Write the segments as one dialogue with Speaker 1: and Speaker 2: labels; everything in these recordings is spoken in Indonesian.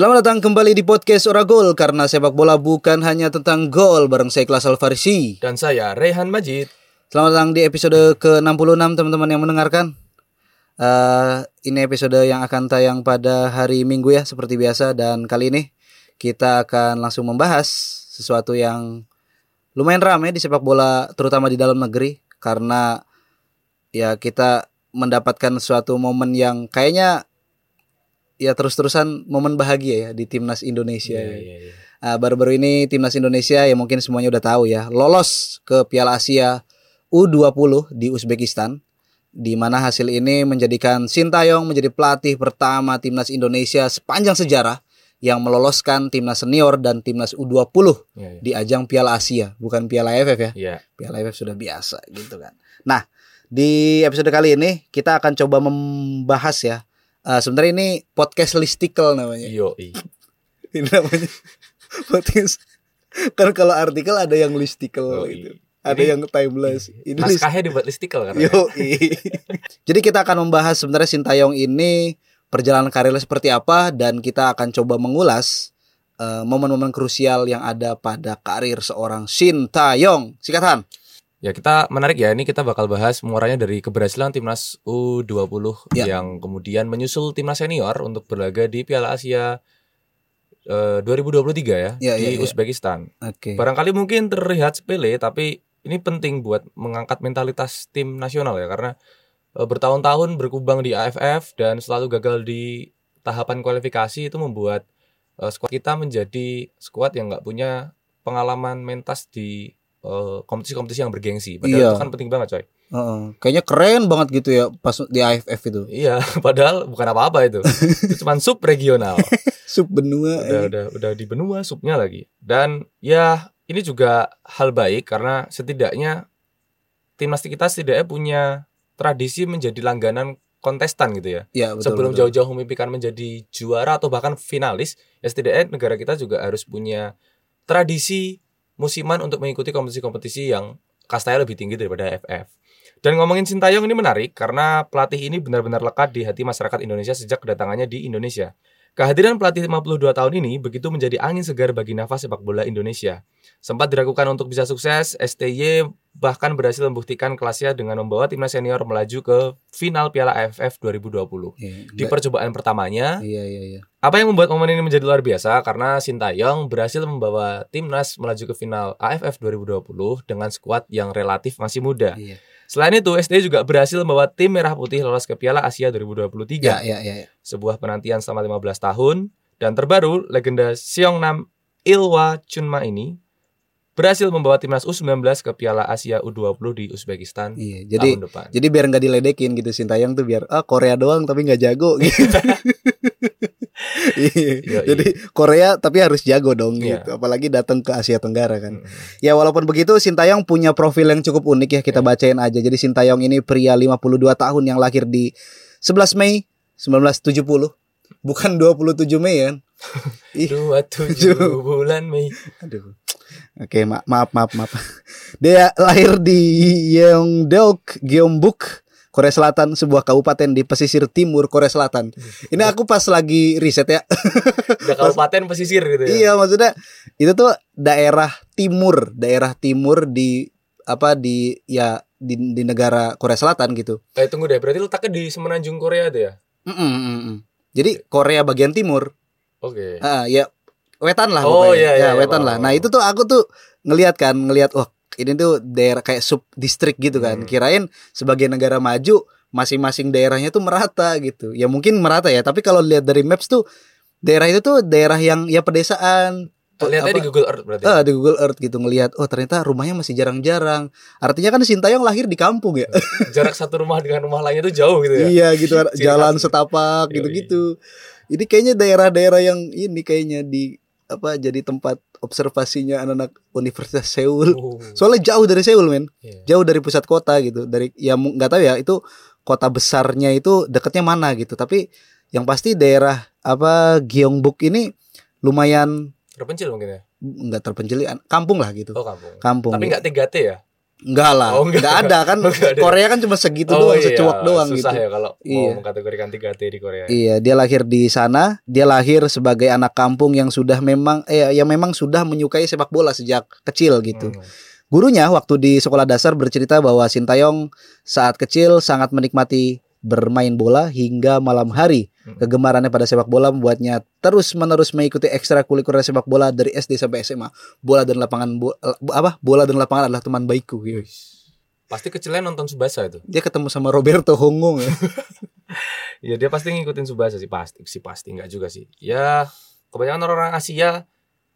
Speaker 1: Selamat datang kembali di podcast Ora Gol karena sepak bola bukan hanya tentang gol bareng saya Kelas Alfarisi.
Speaker 2: Dan saya Rehan Majid.
Speaker 1: Selamat datang di episode ke-66 teman-teman yang mendengarkan. Eh, ini episode yang akan tayang pada hari Minggu ya seperti biasa dan kali ini kita akan langsung membahas sesuatu yang lumayan ramai di sepak bola terutama di dalam negeri karena ya kita mendapatkan suatu momen yang kayaknya ya terus-terusan momen bahagia ya di timnas Indonesia.
Speaker 2: Iya, iya, iya.
Speaker 1: Ah, baru-baru ini timnas Indonesia ya mungkin semuanya udah tahu ya lolos ke Piala Asia U20 di Uzbekistan di mana hasil ini menjadikan Sintayong menjadi pelatih pertama timnas Indonesia sepanjang sejarah yang meloloskan timnas senior dan timnas U20
Speaker 2: Iya, iya.
Speaker 1: di ajang Piala Asia bukan Piala AFF ya.
Speaker 2: Iya.
Speaker 1: Piala AFF sudah biasa gitu kan. Nah, di episode kali ini kita akan coba membahas ya. Eh, sebenarnya ini podcast listicle namanya.
Speaker 2: Yo.
Speaker 1: Ini namanya podcast. Kan kalau artikel ada yang listicle
Speaker 2: Oh,
Speaker 1: gitu.
Speaker 2: iya.
Speaker 1: Ada
Speaker 2: Ini-
Speaker 1: yang timeless. Ini list-
Speaker 2: Naskahnya dibuat listicle kan?
Speaker 1: Yo, Jadi kita akan membahas sebenarnya Sintayong ini perjalanan karirnya seperti apa dan kita akan coba mengulas eh, momen-momen krusial yang ada pada karir seorang Sintayong. Sikatan.
Speaker 2: Ya kita menarik ya, ini kita bakal bahas muaranya dari keberhasilan timnas U20
Speaker 1: Ya.
Speaker 2: yang kemudian menyusul timnas senior untuk berlaga di Piala Asia eh, 2023 ya,
Speaker 1: Ya,
Speaker 2: di
Speaker 1: ya, ya.
Speaker 2: Uzbekistan.
Speaker 1: Oke.
Speaker 2: Barangkali mungkin terlihat sepele tapi ini penting buat mengangkat mentalitas tim nasional ya karena eh, bertahun-tahun berkubang di AFF dan selalu gagal di tahapan kualifikasi itu membuat eh, skuad kita menjadi skuad yang nggak punya pengalaman mentas di kompetisi-kompetisi yang bergengsi. Padahal
Speaker 1: Iya.
Speaker 2: itu kan penting banget coy.
Speaker 1: Heeh. kayaknya keren banget gitu ya pas di AFF itu.
Speaker 2: Iya, padahal bukan apa-apa itu. itu cuma sub regional.
Speaker 1: Sub benua.
Speaker 2: udah
Speaker 1: eh.
Speaker 2: udah udah di benua supnya lagi dan ya ini juga hal baik karena setidaknya timnas kita setidaknya punya tradisi menjadi langganan kontestan gitu ya
Speaker 1: Ya, betul.
Speaker 2: sebelum jauh-jauh memimpikan menjadi juara atau bahkan finalis ya setidaknya negara kita juga harus punya tradisi musiman untuk mengikuti kompetisi-kompetisi yang kastanya lebih tinggi daripada AFF dan ngomongin Sintayong ini menarik karena pelatih ini benar-benar lekat di hati masyarakat Indonesia sejak kedatangannya di Indonesia. Kehadiran pelatih 52 tahun ini begitu menjadi angin segar bagi nafas sepak bola Indonesia. Sempat diragukan untuk bisa sukses, STY bahkan berhasil membuktikan kelasnya dengan membawa timnas senior melaju ke final Piala AFF 2020.
Speaker 1: Iya,
Speaker 2: Di percobaan pertamanya,
Speaker 1: Iya, iya, iya.
Speaker 2: apa yang membuat momen ini menjadi luar biasa? Karena Sintayong berhasil membawa timnas melaju ke final AFF 2020 dengan skuad yang relatif masih muda.
Speaker 1: Iya.
Speaker 2: Selain itu, STY juga berhasil membawa tim Merah Putih lolos ke Piala Asia 2023
Speaker 1: Ya, ya, ya, ya.
Speaker 2: sebuah penantian selama 15 tahun dan terbaru legenda Seongnam Ilwa Chunma ini berhasil membawa timnas U19 ke Piala Asia U20 di Uzbekistan
Speaker 1: Iya, jadi
Speaker 2: tahun depan.
Speaker 1: jadi biar nggak diledekin gitu Sintayong tuh biar ah Korea doang tapi nggak jago gitu. Iya. Jadi Korea tapi harus jago dong
Speaker 2: Iya.
Speaker 1: gitu. Apalagi datang ke Asia Tenggara kan.
Speaker 2: Mm.
Speaker 1: Ya walaupun begitu Sintayong punya profil yang cukup unik ya kita
Speaker 2: Iya.
Speaker 1: bacain aja. Jadi Sintayong ini pria 52 tahun yang lahir di 11 Mei 1970. Bukan 27 Mei kan. Ih,
Speaker 2: Dua tujuh bulan Mei.
Speaker 1: Aduh. Oke, ma- maaf maaf maaf. Dia lahir di Yeongdeok, Gyeongbuk, Korea Selatan, sebuah kabupaten di pesisir timur Korea Selatan. Ini aku pas lagi riset ya.
Speaker 2: Udah kabupaten pesisir gitu ya.
Speaker 1: iya, maksudnya itu tuh daerah timur, daerah timur di apa di ya di, di negara Korea Selatan gitu.
Speaker 2: Eh tunggu deh, berarti letaknya di semenanjung Korea tuh ya?
Speaker 1: Mm, mm, mm, mm. Jadi Korea bagian timur,
Speaker 2: Oke.
Speaker 1: Ah, ya wetan lah
Speaker 2: Oh,
Speaker 1: pokoknya.
Speaker 2: iya, iya,
Speaker 1: ya
Speaker 2: iya,
Speaker 1: wetan
Speaker 2: paham,
Speaker 1: lah. Nah itu tuh aku tuh ngelihat kan, ngelihat wah ini tuh daerah kayak sub distrik gitu kan.
Speaker 2: Hmm.
Speaker 1: Kirain sebagai negara maju masing-masing daerahnya tuh merata gitu. Ya mungkin merata ya, tapi kalau lihat dari maps tuh daerah itu tuh daerah yang ya pedesaan.
Speaker 2: Lihatnya di Google Earth berarti.
Speaker 1: Ah, di Google Earth gitu ngelihat oh ternyata rumahnya masih jarang-jarang. Artinya kan Sintayong lahir di kampung ya.
Speaker 2: Jarak satu rumah dengan rumah lainnya tuh jauh gitu ya.
Speaker 1: iya gitu kan jalan
Speaker 2: khas.
Speaker 1: setapak
Speaker 2: Yoi.
Speaker 1: gitu-gitu. Ini kayaknya daerah-daerah yang ini kayaknya di apa jadi tempat observasinya anak-anak Universitas Seoul.
Speaker 2: Oh,
Speaker 1: Soalnya jauh dari Seoul men,
Speaker 2: iya.
Speaker 1: jauh dari pusat kota gitu. Dari ya nggak tahu ya itu kota besarnya itu dekatnya mana gitu. Tapi yang pasti daerah apa Gyeongbuk ini lumayan
Speaker 2: Terpencil mungkin ya.
Speaker 1: nggak terpencil, kampung lah gitu.
Speaker 2: Oh kampung.
Speaker 1: Kampung.
Speaker 2: Tapi nggak 3T ya?
Speaker 1: Enggak lah,
Speaker 2: Oh, enggak.
Speaker 1: enggak ada kan.
Speaker 2: Enggak ada.
Speaker 1: Korea kan cuma segitu doang, secuak doang
Speaker 2: susah
Speaker 1: gitu.
Speaker 2: ya kalau
Speaker 1: Iya.
Speaker 2: mau mengkategorikan 3T di Korea.
Speaker 1: Iya, dia lahir di sana. Dia lahir sebagai anak kampung yang sudah memang eh yang memang sudah menyukai sepak bola sejak kecil gitu.
Speaker 2: Hmm.
Speaker 1: Gurunya waktu di sekolah dasar bercerita bahwa Sintayong saat kecil sangat menikmati bermain bola hingga malam hari.
Speaker 2: Hmm.
Speaker 1: Kegemarannya pada sepak bola membuatnya terus-menerus mengikuti ekstrakurikuler sepak bola dari SD sampai SMA. Bola dan lapangan bo- apa? Bola dan lapangan adalah teman baikku. gitu.
Speaker 2: Pasti kecilnya nonton Subasa itu.
Speaker 1: Dia ketemu sama Roberto Hongong ya.
Speaker 2: Ya dia pasti ngikutin Subasa sih pasti sih pasti enggak juga sih. Ya kebanyakan orang-orang Asia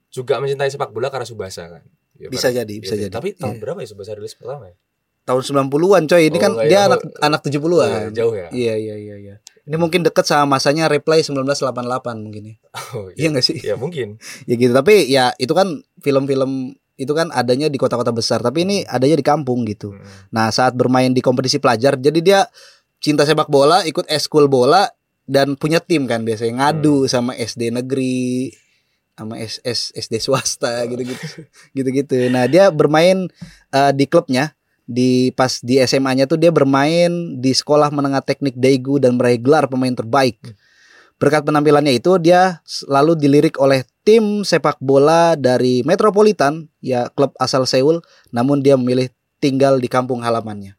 Speaker 2: juga mencintai sepak bola karena Subasa kan. Ya,
Speaker 1: Bisa
Speaker 2: ber-
Speaker 1: jadi, bisa
Speaker 2: ya,
Speaker 1: jadi.
Speaker 2: Tapi tahun
Speaker 1: Iya.
Speaker 2: berapa ya Subasa rilis pertama ya?
Speaker 1: Tahun 90-an coy. Ini
Speaker 2: Oh,
Speaker 1: kan dia
Speaker 2: ya.
Speaker 1: anak anak 70-an.
Speaker 2: Oh, jauh ya.
Speaker 1: Iya iya iya iya. Ini mungkin deket sama masanya Replay 1988 mungkin ya.
Speaker 2: Oh,
Speaker 1: Iya nggak sih?
Speaker 2: Ya mungkin.
Speaker 1: Ya gitu. Tapi ya itu kan film-film itu kan adanya di kota-kota besar, tapi ini adanya di kampung gitu.
Speaker 2: Hmm.
Speaker 1: Nah, saat bermain di kompetisi pelajar, jadi dia cinta sepak bola, ikut eskul bola dan punya tim kan biasanya ngadu sama SD negeri sama SS SD swasta gitu-gitu. Gitu-gitu. Nah, dia bermain eh, di klubnya di pas di SMA-nya tuh dia bermain di sekolah menengah teknik Daegu dan meraih gelar pemain terbaik. Berkat penampilannya itu dia selalu dilirik oleh tim sepak bola dari Metropolitan, ya klub asal Seoul, namun dia memilih tinggal di kampung halamannya.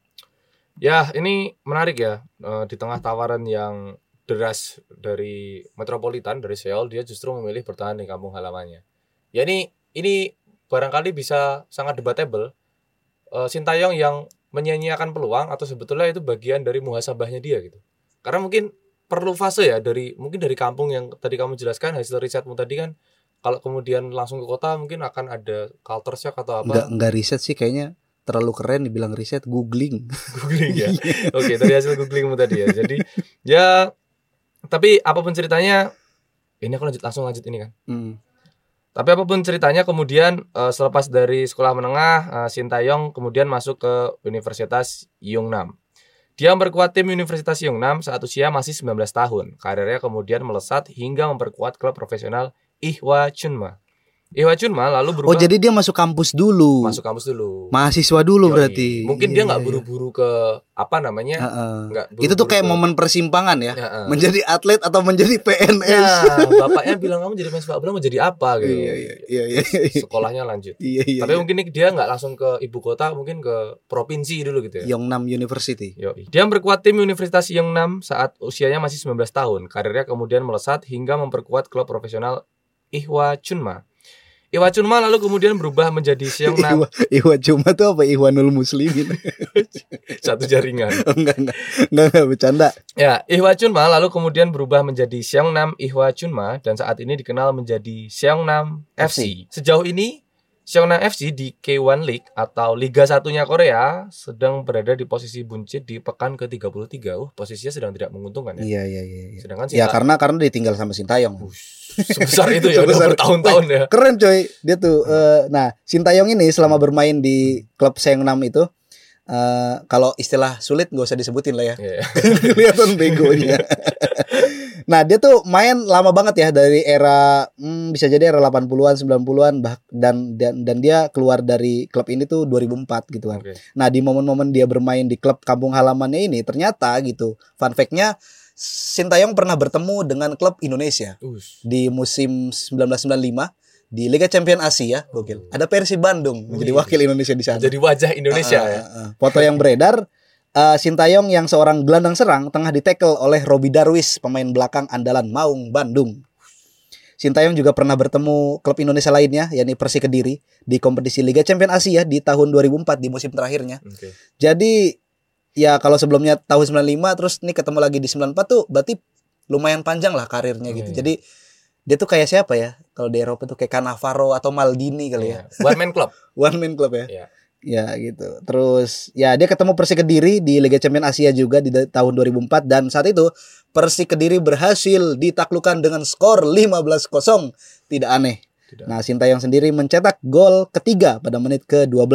Speaker 2: Ya, ini menarik ya. Eh, di tengah tawaran yang deras dari Metropolitan dari Seoul, dia justru memilih bertahan di kampung halamannya. Ya ini ini barangkali bisa sangat debatable. Eh, Sintayong yang menyia-nyiakan peluang atau sebetulnya itu bagian dari muhasabahnya dia gitu. Karena mungkin perlu fase ya dari mungkin dari kampung yang tadi kamu jelaskan hasil risetmu tadi kan kalau kemudian langsung ke kota mungkin akan ada culture shock atau
Speaker 1: Enggak
Speaker 2: apa
Speaker 1: enggak riset sih kayaknya terlalu keren dibilang riset googling.
Speaker 2: googling ya oke dari hasil googlingmu tadi ya jadi ya tapi apa pun ceritanya ini aku lanjut langsung lanjut ini kan
Speaker 1: Hmm.
Speaker 2: Tapi apa pun ceritanya kemudian eh, selepas dari sekolah menengah eh, Sintayong kemudian masuk ke Universitas Yungnam. Dia memperkuat tim Universitas Yungnam saat usia masih 19 tahun. Karirnya kemudian melesat hingga memperkuat klub profesional Ihwa Chunma Ihwa Chunma lalu berubah
Speaker 1: Oh, jadi dia masuk kampus dulu.
Speaker 2: masuk kampus dulu
Speaker 1: Mahasiswa dulu
Speaker 2: Yoi.
Speaker 1: berarti.
Speaker 2: mungkin
Speaker 1: Iya,
Speaker 2: dia nggak
Speaker 1: iya,
Speaker 2: buru-buru ke apa namanya
Speaker 1: iya. Heeh.
Speaker 2: nggak
Speaker 1: Itu tuh kayak
Speaker 2: ke-
Speaker 1: momen persimpangan ya.
Speaker 2: Heeh.
Speaker 1: Menjadi atlet atau menjadi PNS.
Speaker 2: Nah, bapaknya bilang kamu jadi sepak bola mau jadi apa gitu.
Speaker 1: Iya iya iya iya.
Speaker 2: Sekolahnya lanjut.
Speaker 1: Iya iya.
Speaker 2: Tapi mungkin nih dia nggak langsung ke ibu kota, mungkin ke provinsi dulu gitu ya.
Speaker 1: Yongnam University.
Speaker 2: Yoi. Dia memperkuat tim Universitas Yeongnam saat usianya masih 19 tahun. Karirnya kemudian melesat hingga memperkuat klub profesional Ihwa Chunma. Ihwa Chunma lalu kemudian berubah menjadi Seongnam
Speaker 1: Iwa, Iwa cuma tuh apa Iwanul Muslimin.
Speaker 2: satu jaringan.
Speaker 1: enggak enggak enggak enggak bercanda.
Speaker 2: Ya, Ihwa Chunma lalu kemudian berubah menjadi Seongnam Ihwa Chunma dan saat ini dikenal menjadi Seongnam FC. Sejauh ini Seongnam FC di K1 League atau Liga Satunya Korea sedang berada di posisi buncit di pekan ke-33. Uh, posisinya sedang tidak menguntungkan ya.
Speaker 1: Iya iya iya. iya.
Speaker 2: Sedangkan
Speaker 1: Ya
Speaker 2: Sinta-
Speaker 1: karena karena ditinggal sama Sintayong.
Speaker 2: Ush, sebesar itu ya
Speaker 1: Sebesar-
Speaker 2: bertahun-tahun ya.
Speaker 1: Keren coy dia tuh. eh, nah Sintayong ini selama bermain di klub Seongnam itu eh, kalau istilah sulit nggak usah disebutin lah ya.
Speaker 2: Iya.
Speaker 1: Kelihatan begonya. nah, dia tuh main lama banget ya dari era hmm, bisa jadi era 80-an, 90-an bah, dan dan dan dia keluar dari klub ini tuh 2004 gitu kan.
Speaker 2: Oke.
Speaker 1: Nah, di momen-momen dia bermain di klub kampung halamannya ini ternyata gitu. Fun fact-nya Sintayong pernah bertemu dengan klub Indonesia
Speaker 2: Ush.
Speaker 1: di musim 1995 di Liga Champion Asia, gokil. Ada Persib Bandung menjadi
Speaker 2: Wih.
Speaker 1: wakil Indonesia di sana.
Speaker 2: Jadi wajah Indonesia
Speaker 1: Ah,
Speaker 2: ya.
Speaker 1: ah, ah. Foto yang beredar eh, Sintayong yang seorang gelandang serang tengah ditekel oleh Robi Darwis, pemain belakang andalan Maung Bandung. Sintayong juga pernah bertemu klub Indonesia lainnya, yakni Persi Kediri, di kompetisi Liga Champion Asia di tahun 2004 di musim terakhirnya.
Speaker 2: Oke.
Speaker 1: Jadi ya kalau sebelumnya tahun 95 terus nih ketemu lagi di 94 tuh berarti lumayan panjang lah karirnya gitu.
Speaker 2: Iya.
Speaker 1: Jadi dia tuh kayak siapa ya? Kalau di Eropa tuh kayak Cannavaro atau Maldini kali ya.
Speaker 2: Iya. One man club.
Speaker 1: One man club ya.
Speaker 2: Iya.
Speaker 1: Ya gitu. Terus ya dia ketemu Persi Kediri di Liga Champion Asia juga di tahun 2004 dan saat itu Persi Kediri berhasil ditaklukkan dengan skor 15-0. Tidak aneh.
Speaker 2: Tidak.
Speaker 1: Nah, Sintayong sendiri mencetak gol ketiga pada menit ke-12.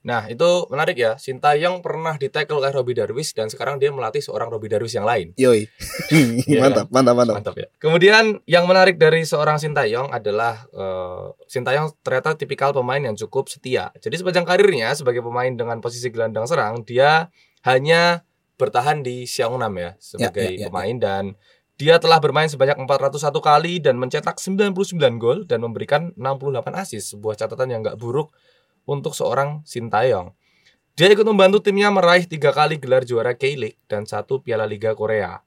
Speaker 2: Nah, itu menarik ya. Sintayong pernah ditackle oleh Robbie Darwis dan sekarang dia melatih seorang Robbie Darwis yang lain.
Speaker 1: Yoi.
Speaker 2: Iya
Speaker 1: mantap, mantap, mantap.
Speaker 2: Mantap ya. Kemudian yang menarik dari seorang Sintayong adalah eh, Sintayong ternyata tipikal pemain yang cukup setia. Jadi sepanjang karirnya sebagai pemain dengan posisi gelandang serang, dia hanya bertahan di Seongnam ya sebagai
Speaker 1: ya, ya, ya.
Speaker 2: pemain dan dia telah bermain sebanyak 401 kali dan mencetak 99 gol dan memberikan 68 assist, sebuah catatan yang nggak buruk untuk seorang Sintayong. Dia ikut membantu timnya meraih tiga kali gelar juara K-League dan satu Piala Liga Korea.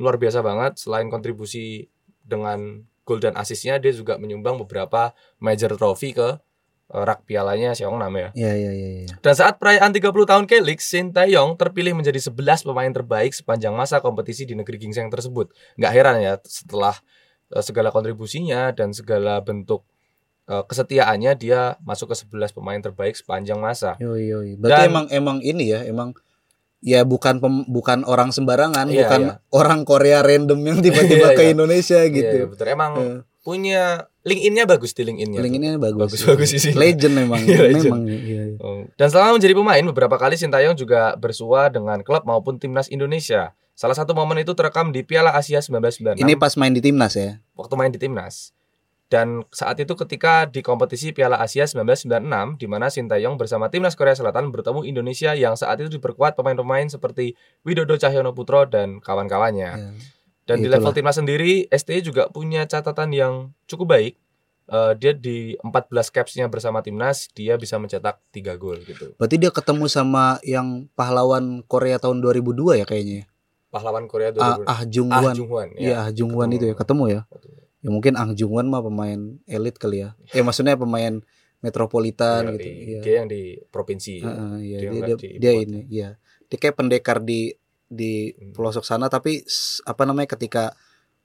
Speaker 2: Luar biasa banget. Selain kontribusi dengan gol dan asisnya, dia juga menyumbang beberapa major trophy ke eh, rak pialanya Seongnam ya.
Speaker 1: Iya, iya, iya, iya.
Speaker 2: Dan saat perayaan 30 tahun K-League, Sintayong terpilih menjadi 11 pemain terbaik sepanjang masa kompetisi di negeri gingseng tersebut. Nggak heran ya, setelah eh, segala kontribusinya dan segala bentuk eh, kesetiaannya, dia masuk ke 11 pemain terbaik sepanjang masa.
Speaker 1: Yoi, yoi. Berarti
Speaker 2: Dan-
Speaker 1: emang emang ini ya, emang ya bukan pem- bukan orang sembarangan,
Speaker 2: Iya,
Speaker 1: bukan
Speaker 2: iya.
Speaker 1: orang Korea random yang tiba-tiba
Speaker 2: Iya,
Speaker 1: ke
Speaker 2: iya.
Speaker 1: Indonesia
Speaker 2: Iya,
Speaker 1: gitu.
Speaker 2: iya, betul. Emang
Speaker 1: Eh.
Speaker 2: punya LinkedIn-nya bagus di LinkedIn-nya.
Speaker 1: Link
Speaker 2: tuh.
Speaker 1: ini bagus.
Speaker 2: Bagus, bagus isinya.
Speaker 1: Legend memang.
Speaker 2: Iya, legend.
Speaker 1: memang iya, iya.
Speaker 2: Oh. Dan selama menjadi pemain, beberapa kali Sintayong juga bersua dengan klub maupun timnas Indonesia. Salah satu momen itu terekam di Piala Asia 1996
Speaker 1: Ini pas main di timnas ya.
Speaker 2: waktu main di timnas. Dan saat itu ketika di kompetisi Piala Asia 1996 di mana Sintayong bersama timnas Korea Selatan bertemu Indonesia yang saat itu diperkuat pemain-pemain seperti Widodo Cahyono Putro dan kawan-kawannya.
Speaker 1: Ya.
Speaker 2: Dan di
Speaker 1: Itulah.
Speaker 2: level timnas sendiri, STI juga punya catatan yang cukup baik. Eh, dia di 14 capsnya bersama timnas, dia bisa mencetak 3 gol gitu.
Speaker 1: Berarti dia ketemu sama yang pahlawan Korea tahun 2002 ya kayaknya. ya?
Speaker 2: Pahlawan Korea
Speaker 1: Ah,
Speaker 2: 2000.
Speaker 1: ah Jung
Speaker 2: Ah
Speaker 1: Hwan.
Speaker 2: Jung Hwan.
Speaker 1: Iya, Ah Jung Hwan itu ya ketemu ya. Ya mungkin Ah Jung Hwan mah pemain elit kali ya. Eh maksudnya pemain metropolitan
Speaker 2: Iya,
Speaker 1: gitu.
Speaker 2: di-
Speaker 1: Iya.
Speaker 2: Dia yang di provinsi.
Speaker 1: Heeh, iya,
Speaker 2: Dia
Speaker 1: dia,
Speaker 2: nggak
Speaker 1: dia,
Speaker 2: di
Speaker 1: dia ini, iya. Dia kayak pendekar di di
Speaker 2: Hmm.
Speaker 1: pelosok sana tapi apa namanya ketika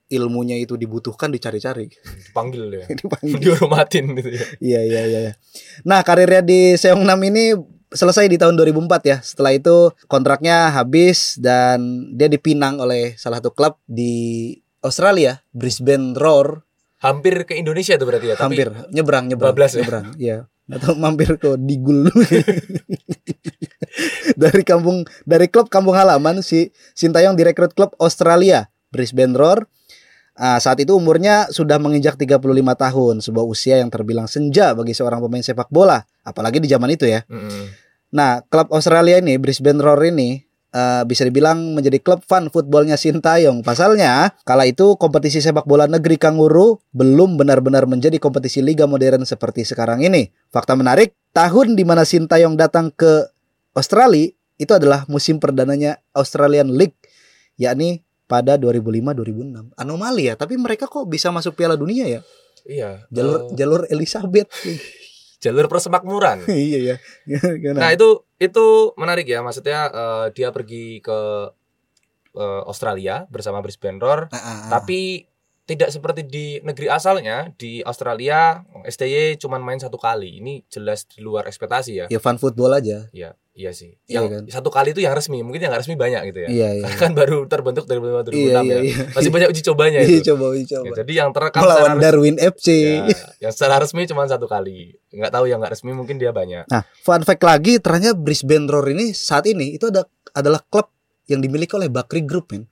Speaker 1: ilmunya itu dibutuhkan dicari-cari.
Speaker 2: Dipanggil ya.
Speaker 1: Dipanggil.
Speaker 2: Dihormatin gitu ya.
Speaker 1: Iya iya iya. iya. Nah karirnya di Seongnam ini selesai di tahun 2004 ya. Setelah itu kontraknya habis dan dia dipinang oleh salah satu klub di Australia, Brisbane Roar.
Speaker 2: Hampir ke Indonesia tuh berarti ya. Tapi
Speaker 1: Hampir nyebrang nyebrang.
Speaker 2: bablas ya?
Speaker 1: nyebrang. Iya. Atau mampir ke Digul. dari kampung dari klub kampung halaman si Sintayong direkrut klub Australia, Brisbane Roar. Ah, saat itu umurnya sudah menginjak 35 tahun, sebuah usia yang terbilang senja bagi seorang pemain sepak bola, apalagi di zaman itu ya.
Speaker 2: Mm-mm.
Speaker 1: Nah, klub Australia ini, Brisbane Roar ini eh, bisa dibilang menjadi klub fun footballnya Sintayong. Pasalnya, kala itu kompetisi sepak bola negeri Kanguru belum benar-benar menjadi kompetisi liga modern seperti sekarang ini. Fakta menarik, tahun di mana Sintayong datang ke Australia itu adalah musim perdananya Australian League, yakni pada 2005-2006. Anomali ya, tapi mereka kok bisa masuk Piala Dunia ya?
Speaker 2: Iya.
Speaker 1: Jalur
Speaker 2: eh,
Speaker 1: jalur Elizabeth.
Speaker 2: jalur persemakmuran.
Speaker 1: iya ya.
Speaker 2: Nah itu itu menarik ya maksudnya eh, dia pergi ke eh, Australia bersama Brisbane Roar
Speaker 1: Ah, ah, ah.
Speaker 2: tapi tidak seperti di negeri asalnya di Australia STY cuman main satu kali ini jelas di luar ekspektasi ya
Speaker 1: ya fun football aja.
Speaker 2: iya iya sih
Speaker 1: Iya
Speaker 2: yang
Speaker 1: kan?
Speaker 2: satu kali itu yang resmi mungkin yang nggak resmi banyak gitu ya
Speaker 1: Iya iya.
Speaker 2: Karena kan baru terbentuk dari 2006
Speaker 1: Iya, iya,
Speaker 2: ya
Speaker 1: iya.
Speaker 2: masih banyak uji cobanya
Speaker 1: Iya,
Speaker 2: itu
Speaker 1: coba uji coba.
Speaker 2: Ya, jadi yang terekam
Speaker 1: Melawan
Speaker 2: resmi,
Speaker 1: Darwin FC.
Speaker 2: ya, yang secara resmi cuma satu kali nggak tahu yang nggak resmi mungkin dia banyak
Speaker 1: Nah, fun fact lagi ternyata Brisbane Roar ini saat ini itu ada adalah klub yang dimiliki oleh Bakri Group, men.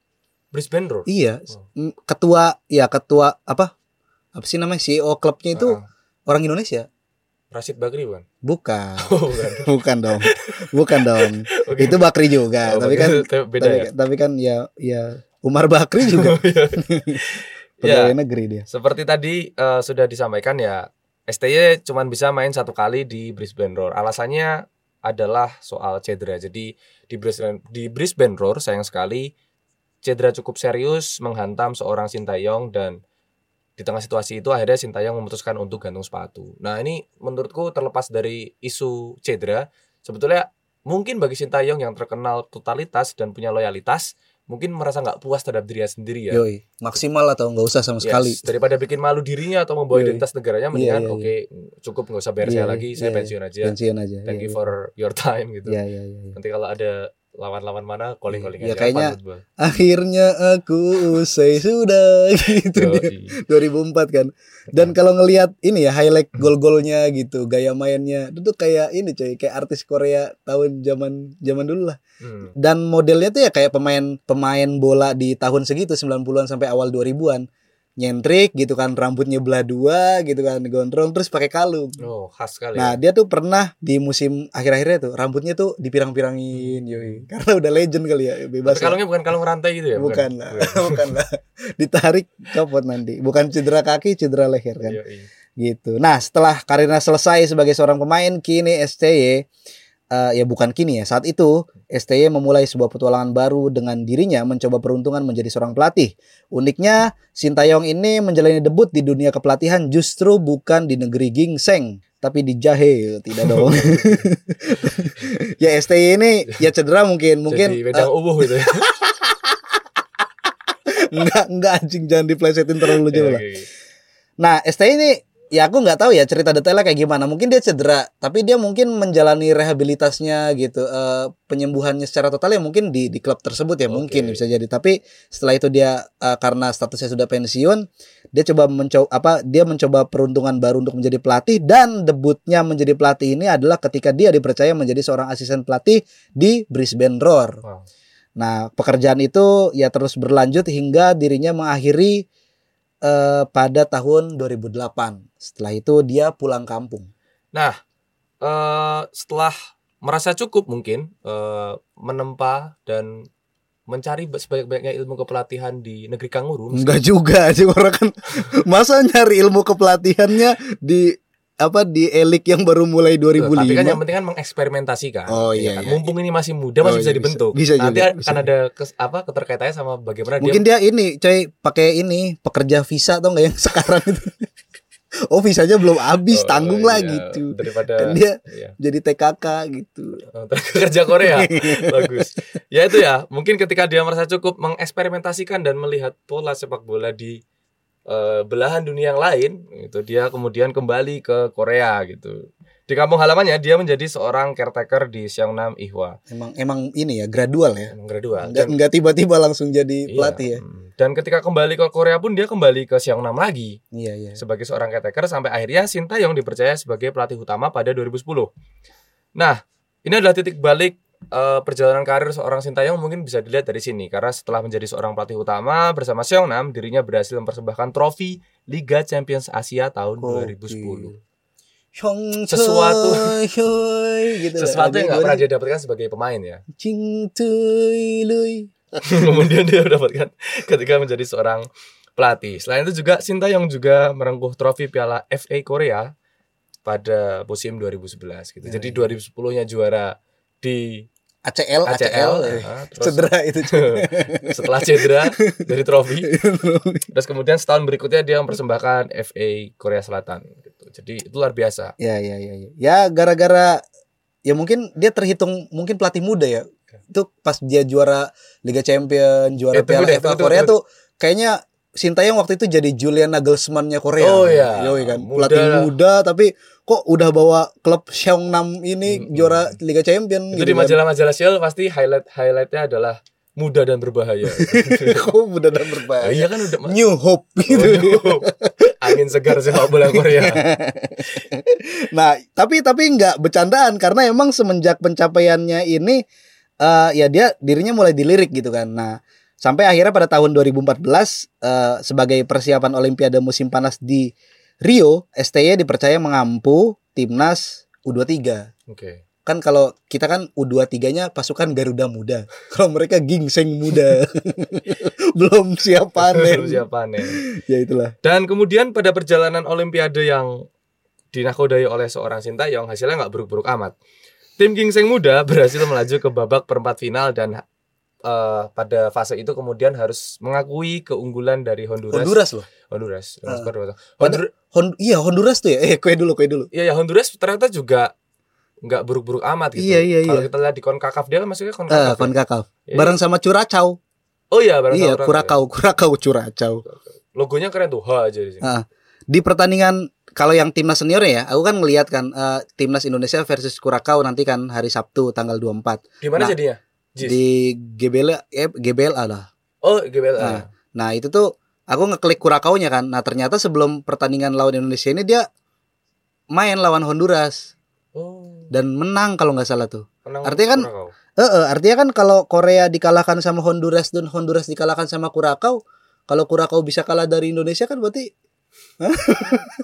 Speaker 2: Brisbane Roar
Speaker 1: Iya,
Speaker 2: Oh.
Speaker 1: Ketua ya ketua apa? Apa sih namanya CEO klubnya itu
Speaker 2: Heeh.
Speaker 1: orang Indonesia?
Speaker 2: Rashid Bakri bukan
Speaker 1: Bukan.
Speaker 2: oh bukan
Speaker 1: Bukan dong. Bukan dong.
Speaker 2: Oke.
Speaker 1: Itu Bakri juga,
Speaker 2: Oh,
Speaker 1: tapi kan
Speaker 2: tapi beda
Speaker 1: tapi,
Speaker 2: ya
Speaker 1: tapi kan ya ya Umar Bakri juga
Speaker 2: Iya.
Speaker 1: pegawai negeri dia.
Speaker 2: Seperti tadi eh, sudah disampaikan ya, STY cuma bisa main satu kali di Brisbane Roar. Alasannya adalah soal cedera. Jadi di Brisbane di Brisbane Roar sayang sekali cedera cukup serius menghantam seorang Sintayong dan di tengah situasi itu akhirnya Sintayong memutuskan untuk gantung sepatu. Nah, ini menurutku terlepas dari isu cedera, sebetulnya mungkin bagi Sintayong yang terkenal totalitas dan punya loyalitas, mungkin merasa nggak puas terhadap dirinya sendiri ya.
Speaker 1: Yoi, maksimal atau nggak usah sama
Speaker 2: Yes,
Speaker 1: sekali.
Speaker 2: daripada bikin malu dirinya atau membawa
Speaker 1: Iya,
Speaker 2: identitas negaranya mendingan
Speaker 1: iya, iya.
Speaker 2: oke cukup nggak usah bayar
Speaker 1: Iya,
Speaker 2: saya
Speaker 1: iya,
Speaker 2: lagi saya
Speaker 1: iya,
Speaker 2: pensiun aja
Speaker 1: Pensiun aja.
Speaker 2: thank
Speaker 1: iya,
Speaker 2: you
Speaker 1: iya.
Speaker 2: for your time gitu
Speaker 1: Iya, iya, iya, iya.
Speaker 2: nanti kalau ada lawan-lawan mana calling-calling aja.
Speaker 1: kayaknya. Akhirnya aku usai sudah gitu dia.
Speaker 2: Yoi.
Speaker 1: 2004 kan. Dan kalau ngelihat ini ya highlight gol-golnya gitu, gaya mainnya itu tuh kayak ini coy, kayak artis Korea tahun zaman zaman dulu lah.
Speaker 2: Hmm.
Speaker 1: Dan modelnya tuh ya kayak pemain pemain bola di tahun segitu 90-an sampai awal 2000-an. Nyentrik gitu kan, rambutnya belah dua gitu kan, gondrong terus pakai kalung.
Speaker 2: Oh, khas sekali.
Speaker 1: Nah, dia tuh pernah di musim akhir-akhirnya tuh rambutnya tuh dipirang-pirangin, yoi. Karena udah legend kali ya,
Speaker 2: Tapi
Speaker 1: bebas. lah.
Speaker 2: kalungnya bukan kalung rantai gitu ya?
Speaker 1: bukan lah, bukan lah. Ditarik copot nanti. Bukan cedera kaki, cedera leher kan.
Speaker 2: Yoi.
Speaker 1: Gitu. Nah, setelah karirnya selesai sebagai seorang pemain, kini STY eh, ya bukan kini ya. Saat itu STY memulai sebuah petualangan baru dengan dirinya mencoba peruntungan menjadi seorang pelatih. Uniknya, Sintayong ini menjalani debut di dunia kepelatihan justru bukan di negeri gingseng, tapi di jahe, tidak dong. ya STY ini ya cedera mungkin, mungkin
Speaker 2: Jadi wedang ubuh gitu ya.
Speaker 1: enggak enggak anjing jangan diplesetin terlalu jauh lah. Nah, STY ini ya aku nggak tahu ya cerita detailnya kayak gimana. Mungkin dia cedera, tapi dia mungkin menjalani rehabilitasnya gitu, eh, penyembuhannya secara total ya mungkin di di klub tersebut ya
Speaker 2: Oke.
Speaker 1: mungkin bisa jadi. Tapi setelah itu dia eh, karena statusnya sudah pensiun, dia coba mencoba apa? Dia mencoba peruntungan baru untuk menjadi pelatih dan debutnya menjadi pelatih ini adalah ketika dia dipercaya menjadi seorang asisten pelatih di Brisbane Roar.
Speaker 2: Wow.
Speaker 1: Nah, pekerjaan itu ya terus berlanjut hingga dirinya mengakhiri eh, pada tahun 2008. Setelah itu dia pulang kampung.
Speaker 2: Nah, eh, setelah merasa cukup mungkin eh, menempa dan mencari sebanyak-banyaknya ilmu kepelatihan di negeri kanguru.
Speaker 1: Enggak juga sih orang kan masa nyari ilmu kepelatihannya di apa di elik yang baru mulai 2005.
Speaker 2: Tapi kan yang penting kan mengeksperimentasikan.
Speaker 1: Oh,
Speaker 2: ya
Speaker 1: iya,
Speaker 2: kan?
Speaker 1: iya,
Speaker 2: Mumpung ini masih muda masih
Speaker 1: Oh,
Speaker 2: bisa
Speaker 1: iya,
Speaker 2: dibentuk.
Speaker 1: bisa- bisa
Speaker 2: Nanti
Speaker 1: juga,
Speaker 2: akan
Speaker 1: bisa.
Speaker 2: ada kes- apa keterkaitannya sama bagaimana
Speaker 1: Mungkin dia ini coy pakai ini pekerja visa atau enggak yang sekarang itu. oh, visanya belum habis,
Speaker 2: Oh,
Speaker 1: tanggung lah
Speaker 2: iya.
Speaker 1: gitu.
Speaker 2: Daripada
Speaker 1: Kan dia
Speaker 2: iya.
Speaker 1: jadi TKK gitu.
Speaker 2: Oh, kerja Korea bagus ya itu ya mungkin ketika dia merasa cukup mengeksperimentasikan dan melihat pola sepak bola di eh, belahan dunia yang lain itu dia kemudian kembali ke Korea gitu di kampung halamannya dia menjadi seorang caretaker di Seongnam Ihwa
Speaker 1: Emang emang ini ya gradual ya.
Speaker 2: emang gradual
Speaker 1: Enggak
Speaker 2: Dan-
Speaker 1: enggak tiba-tiba langsung jadi
Speaker 2: iya,
Speaker 1: pelatih ya.
Speaker 2: dan ketika kembali ke Korea pun dia kembali ke Seongnam lagi
Speaker 1: Iya iya.
Speaker 2: sebagai seorang caretaker sampai akhirnya Sintayong dipercaya sebagai pelatih utama pada 2010. Nah, ini adalah titik balik eh, perjalanan karir seorang Sintayong mungkin bisa dilihat dari sini karena setelah menjadi seorang pelatih utama bersama Seongnam dirinya berhasil mempersembahkan trofi Liga Champions Asia tahun 2010.
Speaker 1: Hyong
Speaker 2: Sesuatu-
Speaker 1: Choi, gitu.
Speaker 2: Sesuatu yang
Speaker 1: Lagu
Speaker 2: pernah dia dapatkan sebagai pemain ya. Kemudian dia dapatkan ketika menjadi seorang pelatih. Selain itu juga Sintayong juga merengkuh trofi Piala FA Korea pada musim 2011 gitu.
Speaker 1: Ya,
Speaker 2: Jadi
Speaker 1: ya.
Speaker 2: 2010-nya juara di
Speaker 1: ACL, ACL,
Speaker 2: ACL,
Speaker 1: eh.
Speaker 2: ah, terus
Speaker 1: cedera itu.
Speaker 2: setelah cedera dari trofi. Terus kemudian setahun berikutnya dia mempersembahkan FA Korea Selatan gitu. Jadi itu luar biasa.
Speaker 1: ya ya ya ya. Ya gara-gara ya mungkin dia terhitung mungkin pelatih muda ya. Itu pas dia juara Liga Champion, juara
Speaker 2: Eh, tunggu
Speaker 1: Piala
Speaker 2: deh,
Speaker 1: FA Korea tuh kayaknya Sintayong waktu itu jadi Julian Nagelsmann-nya Korea.
Speaker 2: Oh, iya.
Speaker 1: Yoi kan.
Speaker 2: Muda.
Speaker 1: Pelatih muda tapi kok udah bawa klub Seongnam ini
Speaker 2: Mm-mm.
Speaker 1: juara Liga Champion
Speaker 2: Itu
Speaker 1: gitu
Speaker 2: di
Speaker 1: kan.
Speaker 2: majalah-majalah Shell pasti highlight highlightnya adalah muda dan berbahaya.
Speaker 1: Kok muda dan
Speaker 2: Ah,
Speaker 1: berbahaya.
Speaker 2: iya kan udah
Speaker 1: New Hope gitu.
Speaker 2: Oh, angin segar sepak bola Korea.
Speaker 1: Nah, tapi tapi nggak bercandaan karena emang semenjak pencapaiannya ini eh ya dia dirinya mulai dilirik gitu kan. Nah, sampai akhirnya pada tahun 2014 eh, sebagai persiapan Olimpiade musim panas di Rio, STY dipercaya mengampu timnas U23.
Speaker 2: Oke.
Speaker 1: Kan kalau kita kan U23-nya pasukan Garuda Muda. Kalau mereka gingseng muda. Belum siap panen.
Speaker 2: Siap panen.
Speaker 1: Ya itulah.
Speaker 2: Dan kemudian pada perjalanan Olimpiade yang dinakodai oleh seorang Sintayong hasilnya nggak buruk-buruk amat. Tim Gingseng Muda berhasil melaju ke babak perempat final dan eh, pada fase itu kemudian harus mengakui keunggulan dari Honduras.
Speaker 1: Honduras loh.
Speaker 2: Honduras.
Speaker 1: Ah.
Speaker 2: Satu.
Speaker 1: Pada-
Speaker 2: Hondur-
Speaker 1: Hon iya Honduras tuh ya. Eh, kue dulu, kue dulu.
Speaker 2: Iya ya Honduras ternyata juga nggak buruk-buruk amat gitu.
Speaker 1: Iya, iya,
Speaker 2: Kalau
Speaker 1: iya.
Speaker 2: kita lihat di Konkakaf dia kan maksudnya Konkakaf. ya?
Speaker 1: Konkakaf.
Speaker 2: Iya.
Speaker 1: Bareng sama Curacao.
Speaker 2: Oh iya bareng
Speaker 1: Iya,
Speaker 2: sama
Speaker 1: Kurakau, Kurakau Curacao.
Speaker 2: Logonya keren tuh H aja di sini.
Speaker 1: Ah, di pertandingan kalau yang timnas senior ya, aku kan ngelihat kan eh, timnas Indonesia versus Kurakau nanti kan hari Sabtu tanggal 24
Speaker 2: Gimana
Speaker 1: Nah,
Speaker 2: jadinya? Jis.
Speaker 1: di GBL eh, GBLA lah.
Speaker 2: Oh, GBLA.
Speaker 1: Nah, nah itu tuh aku ngeklik Kurakaunya kan. Nah ternyata sebelum pertandingan lawan Indonesia ini dia main lawan Honduras
Speaker 2: Oh.
Speaker 1: dan menang kalau nggak salah tuh.
Speaker 2: menang
Speaker 1: Artinya kan-
Speaker 2: Kurakau.
Speaker 1: Eh, eh, artinya kan kalau Korea dikalahkan sama Honduras dan Honduras dikalahkan sama Kurakau, kalau Kurakau bisa kalah dari Indonesia kan berarti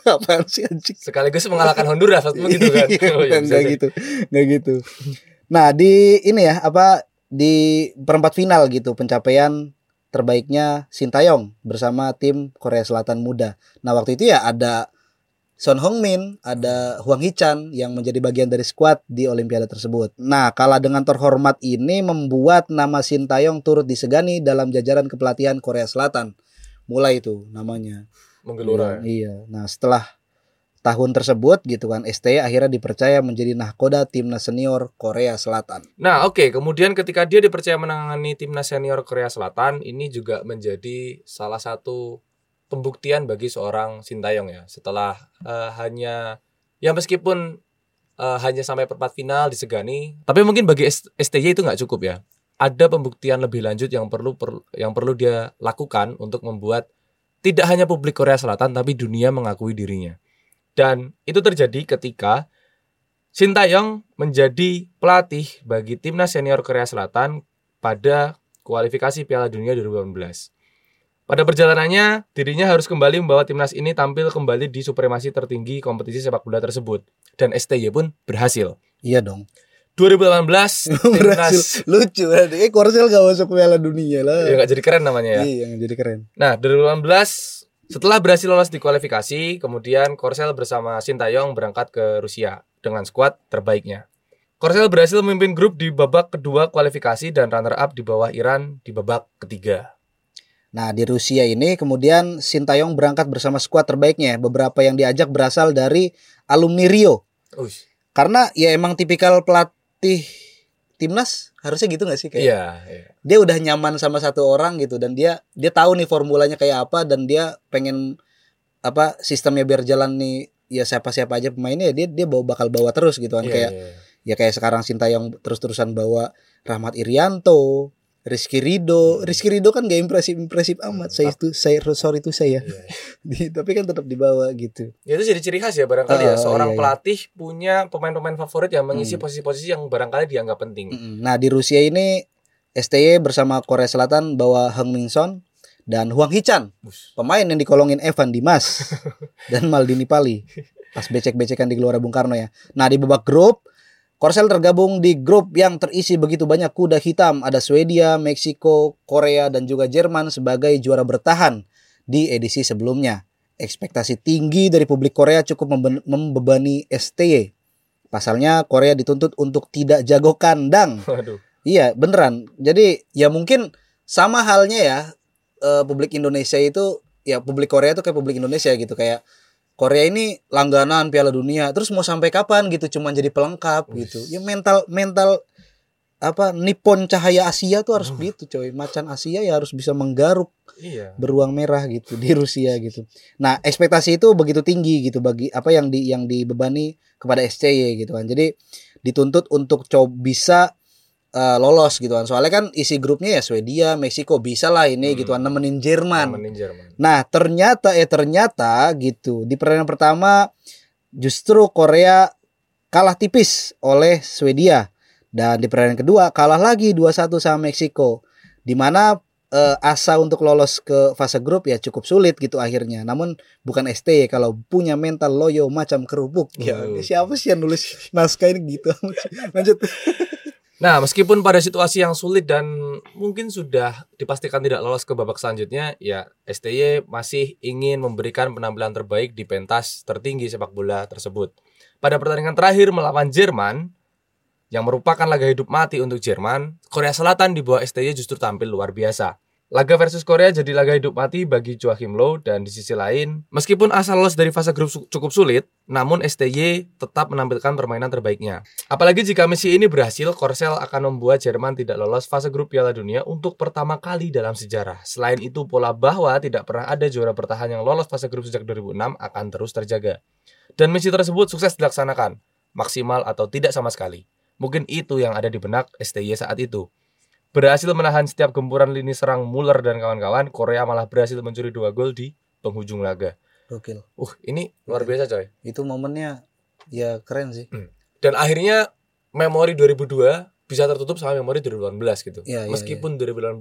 Speaker 1: apaan sih anjing?
Speaker 2: sekaligus mengalahkan Honduras waktu itu kan.
Speaker 1: Iya,
Speaker 2: Oh, iya,
Speaker 1: gitu, nggak gitu. Nah di ini ya apa di perempat final gitu pencapaian terbaiknya Sintayong bersama tim Korea Selatan muda. Nah waktu itu ya ada Son Heung-min, ada Hwang Hee-chan yang menjadi bagian dari skuad di Olimpiade tersebut. Nah, kalah dengan terhormat ini membuat nama Sintayong turut disegani dalam jajaran kepelatihan Korea Selatan. Mulai itu namanya.
Speaker 2: Menggelora. ya.
Speaker 1: Iya. Nah, setelah tahun tersebut gitu kan, STY akhirnya dipercaya menjadi nahkoda timnas senior Korea Selatan.
Speaker 2: Nah, oke, kemudian ketika dia dipercaya menangani timnas senior Korea Selatan, ini juga menjadi salah satu pembuktian bagi seorang Sintayong ya. Setelah eh, hanya ya meskipun eh, hanya sampai perempat final disegani, tapi mungkin bagi STY itu nggak cukup ya. Ada pembuktian lebih lanjut yang perlu per- yang perlu dia lakukan untuk membuat tidak hanya publik Korea Selatan tapi dunia mengakui dirinya. Dan itu terjadi ketika Sintayong menjadi pelatih bagi timnas senior Korea Selatan pada kualifikasi Piala Dunia 2018. Pada perjalanannya, dirinya harus kembali membawa timnas ini tampil kembali di supremasi tertinggi kompetisi sepak bola tersebut. Dan STY pun berhasil.
Speaker 1: Iya dong.
Speaker 2: 2018
Speaker 1: Berhasil.
Speaker 2: timnas
Speaker 1: Lucu. Eh Korsel gak masuk Piala Dunia lah.
Speaker 2: ya nggak jadi keren namanya ya.
Speaker 1: Iya, yang jadi keren.
Speaker 2: Nah, 2018 setelah berhasil lolos di kualifikasi, kemudian Korsel bersama Sintayong berangkat ke Rusia dengan skuad terbaiknya. Korsel berhasil memimpin grup di babak kedua kualifikasi dan runner up di bawah Iran di babak ketiga.
Speaker 1: Nah, di Rusia ini kemudian Sintayong berangkat bersama skuad terbaiknya. Beberapa yang diajak berasal dari alumni Rio.
Speaker 2: Ush,
Speaker 1: Karena ya emang tipikal pelatih timnas harusnya gitu gak sih kayak
Speaker 2: iya, iya.
Speaker 1: dia udah nyaman sama satu orang gitu dan dia dia tahu nih formulanya kayak apa dan dia pengen apa sistemnya biar jalan nih ya siapa siapa aja pemainnya dia dia bawa bakal bawa terus gitu kan
Speaker 2: Iya,
Speaker 1: kayak
Speaker 2: iya.
Speaker 1: ya kayak sekarang Sintayong terus-terusan bawa Rahmat Irianto Rizky Rido Rizky Rido kan gak impresif impresif amat saya itu saya sorry itu saya. Di- tapi kan tetap dibawa gitu
Speaker 2: Ya, itu jadi ciri khas ya barangkali ya
Speaker 1: Oh,
Speaker 2: seorang
Speaker 1: iya, iya.
Speaker 2: pelatih punya pemain-pemain favorit yang mengisi
Speaker 1: Hmm.
Speaker 2: posisi-posisi yang barangkali dianggap penting.
Speaker 1: Nah di Rusia ini STY bersama Korea Selatan bawa Heng Min Son dan Hwang Hee-chan
Speaker 2: Ush.
Speaker 1: pemain yang dikolongin Evan Dimas dan Maldini Pali pas becek-becekan di Gelora Bung Karno ya. Nah di babak grup Korsel tergabung di grup yang terisi begitu banyak kuda hitam. Ada Swedia, Meksiko, Korea, dan juga Jerman sebagai juara bertahan di edisi sebelumnya. Ekspektasi tinggi dari publik Korea cukup membebani STY. Pasalnya Korea dituntut untuk tidak jago kandang.
Speaker 2: Waduh.
Speaker 1: Iya beneran. Jadi ya mungkin sama halnya ya eh, publik Indonesia itu ya publik Korea itu kayak publik Indonesia gitu kayak Korea ini langganan Piala Dunia terus mau sampai kapan gitu cuman jadi pelengkap
Speaker 2: Wih.
Speaker 1: gitu. Ya mental mental apa Nippon cahaya Asia tuh harus
Speaker 2: Oh.
Speaker 1: gitu coy. Macan Asia ya harus bisa menggaruk
Speaker 2: Iya.
Speaker 1: beruang merah gitu di Rusia gitu. Nah, ekspektasi itu begitu tinggi gitu bagi apa yang di yang dibebani kepada SCY gitu kan. Jadi dituntut untuk coba bisa eh, lolos gitu kan. Soalnya kan isi grupnya ya Swedia, Meksiko bisa lah ini
Speaker 2: Hmm.
Speaker 1: gitu kan nemenin Jerman.
Speaker 2: Nemenin Jerman.
Speaker 1: Nah, ternyata eh ternyata gitu di pertandingan pertama justru Korea kalah tipis oleh Swedia dan di pertandingan kedua kalah lagi 2-1 sama Meksiko. Di mana eh, asa untuk lolos ke fase grup ya cukup sulit gitu akhirnya. Namun bukan ST kalau punya mental loyo macam kerupuk. Ya, siapa sih yang nulis naskah ini gitu? Lanjut.
Speaker 2: Nah, meskipun pada situasi yang sulit dan mungkin sudah dipastikan tidak lolos ke babak selanjutnya, ya STY masih ingin memberikan penampilan terbaik di pentas tertinggi sepak bola tersebut. Pada pertandingan terakhir melawan Jerman, yang merupakan laga hidup mati untuk Jerman, Korea Selatan di bawah STY justru tampil luar biasa. Laga versus Korea jadi laga hidup mati bagi Joachim Low dan di sisi lain, meskipun asal lolos dari fase grup cukup sulit, namun STY tetap menampilkan permainan terbaiknya. Apalagi jika misi ini berhasil, Korsel akan membuat Jerman tidak lolos fase grup Piala Dunia untuk pertama kali dalam sejarah. Selain itu, pola bahwa tidak pernah ada juara bertahan yang lolos fase grup sejak 2006 akan terus terjaga. Dan misi tersebut sukses dilaksanakan, maksimal atau tidak sama sekali. Mungkin itu yang ada di benak STY saat itu. Berhasil menahan setiap gempuran lini serang Muller dan kawan-kawan, Korea malah berhasil mencuri dua gol di penghujung laga.
Speaker 1: Gokil.
Speaker 2: Uh, ini luar biasa coy.
Speaker 1: Itu momennya ya keren sih.
Speaker 2: Dan akhirnya memori 2002 bisa tertutup sama memori 2018 gitu.
Speaker 1: Iya,
Speaker 2: Meskipun 2018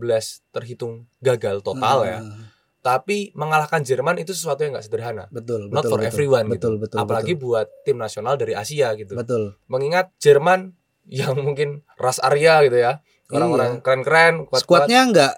Speaker 2: terhitung gagal total ya,
Speaker 1: Hmm,
Speaker 2: tapi mengalahkan Jerman itu sesuatu yang nggak sederhana.
Speaker 1: Betul,
Speaker 2: Not
Speaker 1: betul.
Speaker 2: for
Speaker 1: betul.
Speaker 2: everyone
Speaker 1: betul,
Speaker 2: gitu.
Speaker 1: Betul,
Speaker 2: Apalagi buat tim nasional dari Asia gitu.
Speaker 1: betul. betul.
Speaker 2: Mengingat Jerman yang mungkin ras Arya gitu ya. Orang-orang keren-keren, kuat-kuat.
Speaker 1: Iya. Squadnya nggak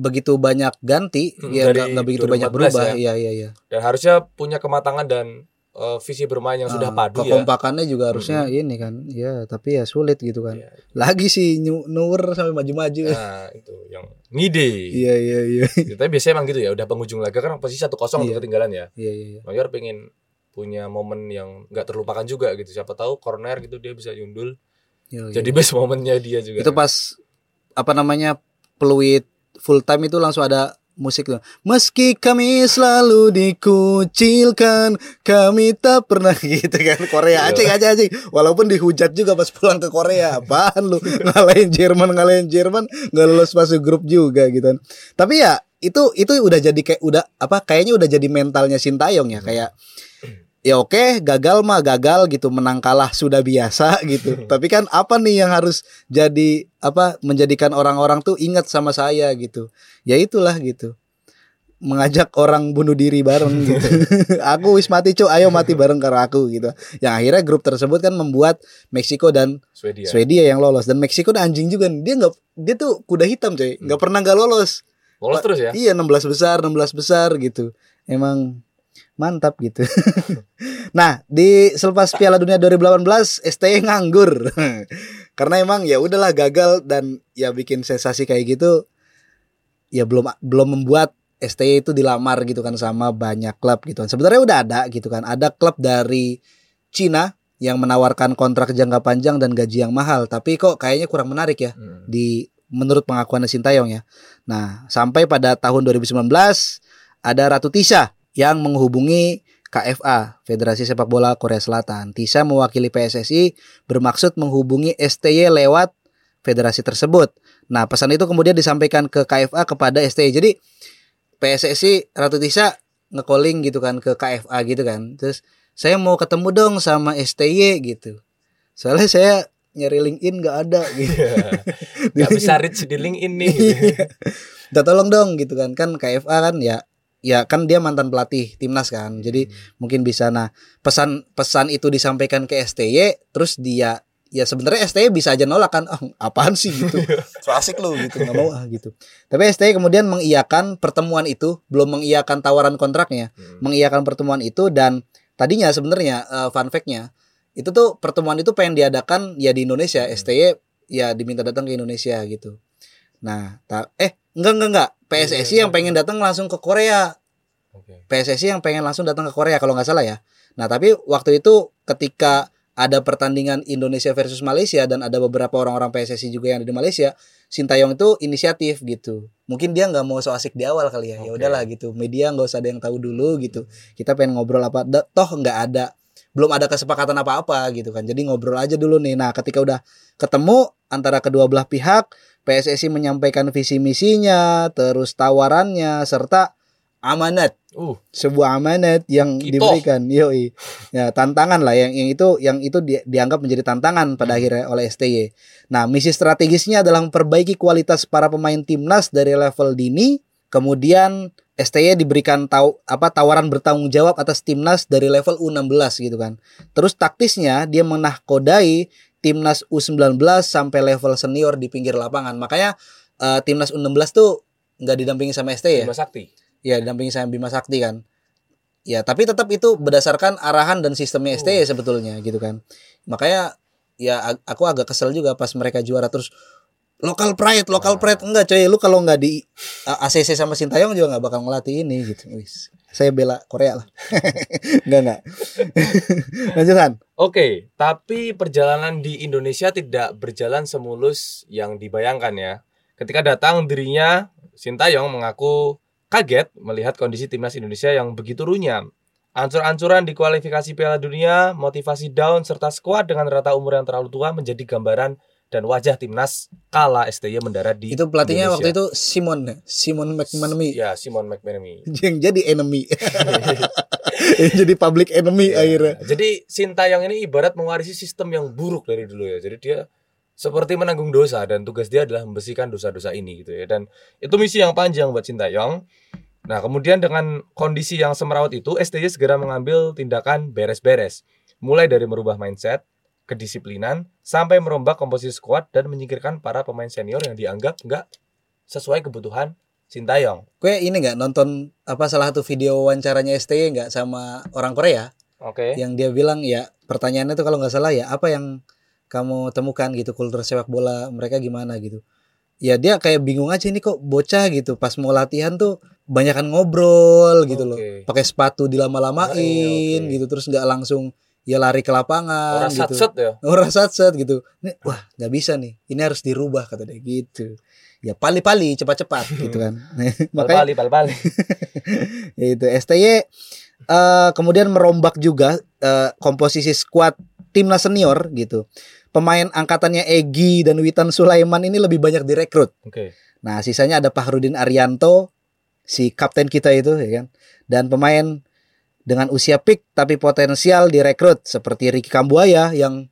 Speaker 1: begitu banyak ganti,
Speaker 2: Hmm,
Speaker 1: ya nggak begitu banyak
Speaker 2: 2014
Speaker 1: berubah.
Speaker 2: ya.
Speaker 1: Iya, iya, iya.
Speaker 2: dan harusnya punya kematangan dan eh, visi bermain yang sudah
Speaker 1: Ah,
Speaker 2: padu ya.
Speaker 1: kekompakannya juga harusnya ini kan. Ya, tapi ya sulit gitu kan.
Speaker 2: Iya.
Speaker 1: Lagi sih Neuer sampai maju-maju.
Speaker 2: Nah, itu yang ngide.
Speaker 1: Iya, iya, iya.
Speaker 2: Tapi biasanya emang gitu ya, udah penghujung laga kan posisi 1-0 untuk
Speaker 1: Iya.
Speaker 2: ketinggalan ya.
Speaker 1: Iya, iya, iya.
Speaker 2: Neuer pengen punya momen yang nggak terlupakan juga gitu. Siapa tahu corner gitu dia bisa nyundul.
Speaker 1: Iya, iya.
Speaker 2: Jadi best momennya dia juga.
Speaker 1: itu pas apa namanya peluit full time itu langsung ada musik tuh. Meski kami selalu dikucilkan, kami tak pernah gitu kan Korea acing aja acing. Walaupun dihujat juga pas pulang ke Korea. Apaan lu ngalahin Jerman ngalahin Jerman nggak lolos masuk grup juga gitu kan. Tapi ya itu itu udah jadi kayak udah apa kayaknya udah jadi mentalnya Sintayong ya kayak ya oke gagal mah gagal gitu menang kalah sudah biasa gitu. Tapi kan apa nih yang harus jadi apa menjadikan orang-orang tuh ingat sama saya gitu? Ya itulah gitu. Mengajak orang bunuh diri bareng gitu. Aku wis mati cuk. Ayo mati bareng karo aku gitu. Yang akhirnya grup tersebut kan membuat Meksiko dan
Speaker 2: Swedia.
Speaker 1: Swedia yang lolos. Dan Meksiko dan anjing juga dia nggak dia tuh kuda hitam coy nggak pernah nggak lolos.
Speaker 2: Lolos terus ya.
Speaker 1: Iya 16 besar 16 besar gitu. Emang mantap gitu. Nah di selepas Piala Dunia 2018 STY nganggur. Karena emang ya udahlah gagal Dan ya bikin sensasi kayak gitu Ya belum belum membuat STY itu dilamar gitu kan sama banyak klub gitu kan. Sebenarnya udah ada gitu kan. Ada klub dari Cina yang menawarkan kontrak jangka panjang dan gaji yang mahal. Tapi kok kayaknya kurang menarik ya
Speaker 2: Hmm.
Speaker 1: di menurut pengakuan Sintayong ya. Nah, sampai pada tahun 2019 ada Ratu Tisha yang menghubungi KFA, Federasi Sepak Bola Korea Selatan. Tisha mewakili PSSI bermaksud menghubungi STY lewat federasi tersebut. Nah, pesan itu kemudian disampaikan ke KFA kepada STY. Jadi PSSI Ratu Tisha nge-calling gitu kan ke KFA gitu kan. Terus saya mau ketemu dong sama STY gitu. Soalnya saya nyari LinkedIn nggak ada gitu.
Speaker 2: Gak bisa reach di link ini. gitu.
Speaker 1: Udah tolong dong gitu kan kan KFA kan ya ya kan dia mantan pelatih timnas kan. Jadi mungkin bisa. Nah pesan pesan itu disampaikan ke STY terus dia ya sebenarnya STY bisa aja nolak kan. Oh, apaan sih gitu. So asik lu gitu. Nggak mau ah gitu. Tapi STY kemudian mengiyakan pertemuan itu belum mengiyakan tawaran kontraknya
Speaker 2: Hmm.
Speaker 1: mengiyakan pertemuan itu dan tadinya sebenarnya eh, fun fact-nya itu tuh pertemuan itu pengen diadakan ya di Indonesia.
Speaker 2: Hmm.
Speaker 1: STY ya diminta datang ke Indonesia gitu. Nah ta- eh enggak enggak enggak. PSSI
Speaker 2: Iya,
Speaker 1: yang pengen datang langsung ke Korea.
Speaker 2: Oke.
Speaker 1: PSSI yang pengen langsung datang ke Korea kalau nggak salah ya. Nah tapi waktu itu ketika ada pertandingan Indonesia versus Malaysia dan ada beberapa orang-orang PSSI juga yang ada di Malaysia Sintayong itu inisiatif gitu. Mungkin dia nggak mau so asik di awal kali ya. Ya
Speaker 2: Oke.
Speaker 1: udahlah gitu. Media nggak usah ada yang tahu dulu gitu. Kita pengen ngobrol apa toh nggak ada. Belum ada kesepakatan apa-apa gitu kan. Jadi ngobrol aja dulu nih. Nah ketika udah ketemu antara kedua belah pihak PSSI menyampaikan visi misinya terus tawarannya serta amanat.
Speaker 2: Uh,
Speaker 1: sebuah amanat yang diberikan yoi. Ya tantangan lah. Yang yang itu yang itu di- dianggap menjadi tantangan pada akhirnya oleh STY nah misi strategisnya adalah memperbaiki kualitas para pemain timnas dari level dini. Kemudian STY diberikan tahu apa tawaran bertanggung jawab atas timnas dari level U16 gitu kan. Terus taktisnya dia menahkodai timnas U19 sampai level senior di pinggir lapangan. Makanya eh, timnas U16 tuh nggak didampingi sama STY ya?
Speaker 2: Bima Sakti.
Speaker 1: ya didampingi sama Bima Sakti kan. Ya tapi tetap itu berdasarkan arahan dan sistemnya STY sebetulnya gitu kan. Makanya ya aku agak kesel juga pas mereka juara terus lokal pride lokal pride. Enggak coy lu kalau nggak di uh, ACC sama Sintayong juga nggak bakal ngelatih ini gitu. Wis. Saya bela Korea lah enggak enggak lanjutan
Speaker 2: Oke, tapi perjalanan di Indonesia tidak berjalan semulus yang dibayangkan ya. Ketika datang dirinya, Sintayong mengaku kaget melihat kondisi timnas Indonesia yang begitu runyam. Ancur-ancuran di kualifikasi Piala Dunia, motivasi down, serta skuad dengan rata umur yang terlalu tua menjadi gambaran dan wajah timnas kala STY mendarat di
Speaker 1: Itu pelatihnya
Speaker 2: Indonesia.
Speaker 1: waktu itu Simon ya? Simon McManamy
Speaker 2: ya Simon McManamy.
Speaker 1: yang jadi enemy. yang jadi public enemy
Speaker 2: Ya,
Speaker 1: akhirnya.
Speaker 2: Jadi Sintayong ini ibarat mewarisi sistem yang buruk dari dulu ya. Jadi dia seperti menanggung dosa dan tugas dia adalah membersihkan dosa-dosa ini gitu ya. Dan itu misi yang panjang buat Sintayong. Nah, kemudian dengan kondisi yang semerawut itu, STY segera mengambil tindakan beres-beres. Mulai dari merubah mindset, kedisiplinan, sampai merombak komposisi skuad dan menyingkirkan para pemain senior yang dianggap nggak sesuai kebutuhan Sintayong.
Speaker 1: Gue ini nggak nonton apa salah satu video wawancaranya STY nggak sama orang Korea
Speaker 2: Oke.
Speaker 1: yang dia bilang ya pertanyaannya tuh kalau nggak salah ya apa yang kamu temukan gitu kultur sepak bola mereka gimana gitu. Ya dia kayak bingung aja ini kok bocah gitu pas mau latihan tuh banyakan ngobrol gitu loh.
Speaker 2: Oke.
Speaker 1: Pakai sepatu dilama-lamain
Speaker 2: Ah, iya, oke.
Speaker 1: gitu terus nggak langsung ya lari ke lapangan
Speaker 2: Orang
Speaker 1: gitu.
Speaker 2: satset ya.
Speaker 1: Orang satset gitu. Nih, wah nggak bisa nih. Ini harus dirubah kata dia gitu. Ya pali-pali cepat-cepat gitu kan. Makanya
Speaker 2: Bal-bali, bal-bali.
Speaker 1: ya itu STY eh, kemudian merombak juga eh, komposisi skuad timnas senior gitu. Pemain angkatannya Egi dan Witan Sulaiman ini lebih banyak direkrut.
Speaker 2: Oke.
Speaker 1: Nah, sisanya ada Fahrudin Arianto, si kapten kita itu ya kan. Dan pemain dengan usia peak tapi potensial direkrut seperti Ricky Kambuaya yang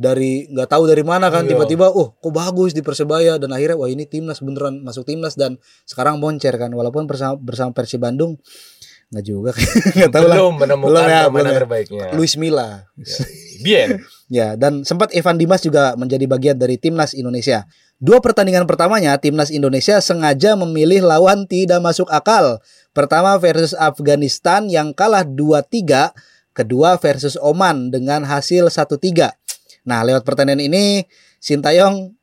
Speaker 1: dari nggak tahu dari mana kan
Speaker 2: Iya.
Speaker 1: tiba-tiba oh kok bagus di Persebaya dan akhirnya wah ini timnas beneran masuk timnas dan sekarang moncer kan walaupun bersama bersama Persib Bandung nggak juga nggak tahu lah
Speaker 2: belum menemukan
Speaker 1: Belum ya, belum ya.
Speaker 2: terbaiknya.
Speaker 1: Luis Milla
Speaker 2: Bien.
Speaker 1: Ya, dan sempat Evan Dimas juga menjadi bagian dari timnas Indonesia. Dua pertandingan pertamanya, timnas Indonesia sengaja memilih lawan tidak masuk akal. Pertama versus Afghanistan yang kalah 2-3, kedua versus Oman dengan hasil 1-3. Nah, lewat pertandingan ini Sintayong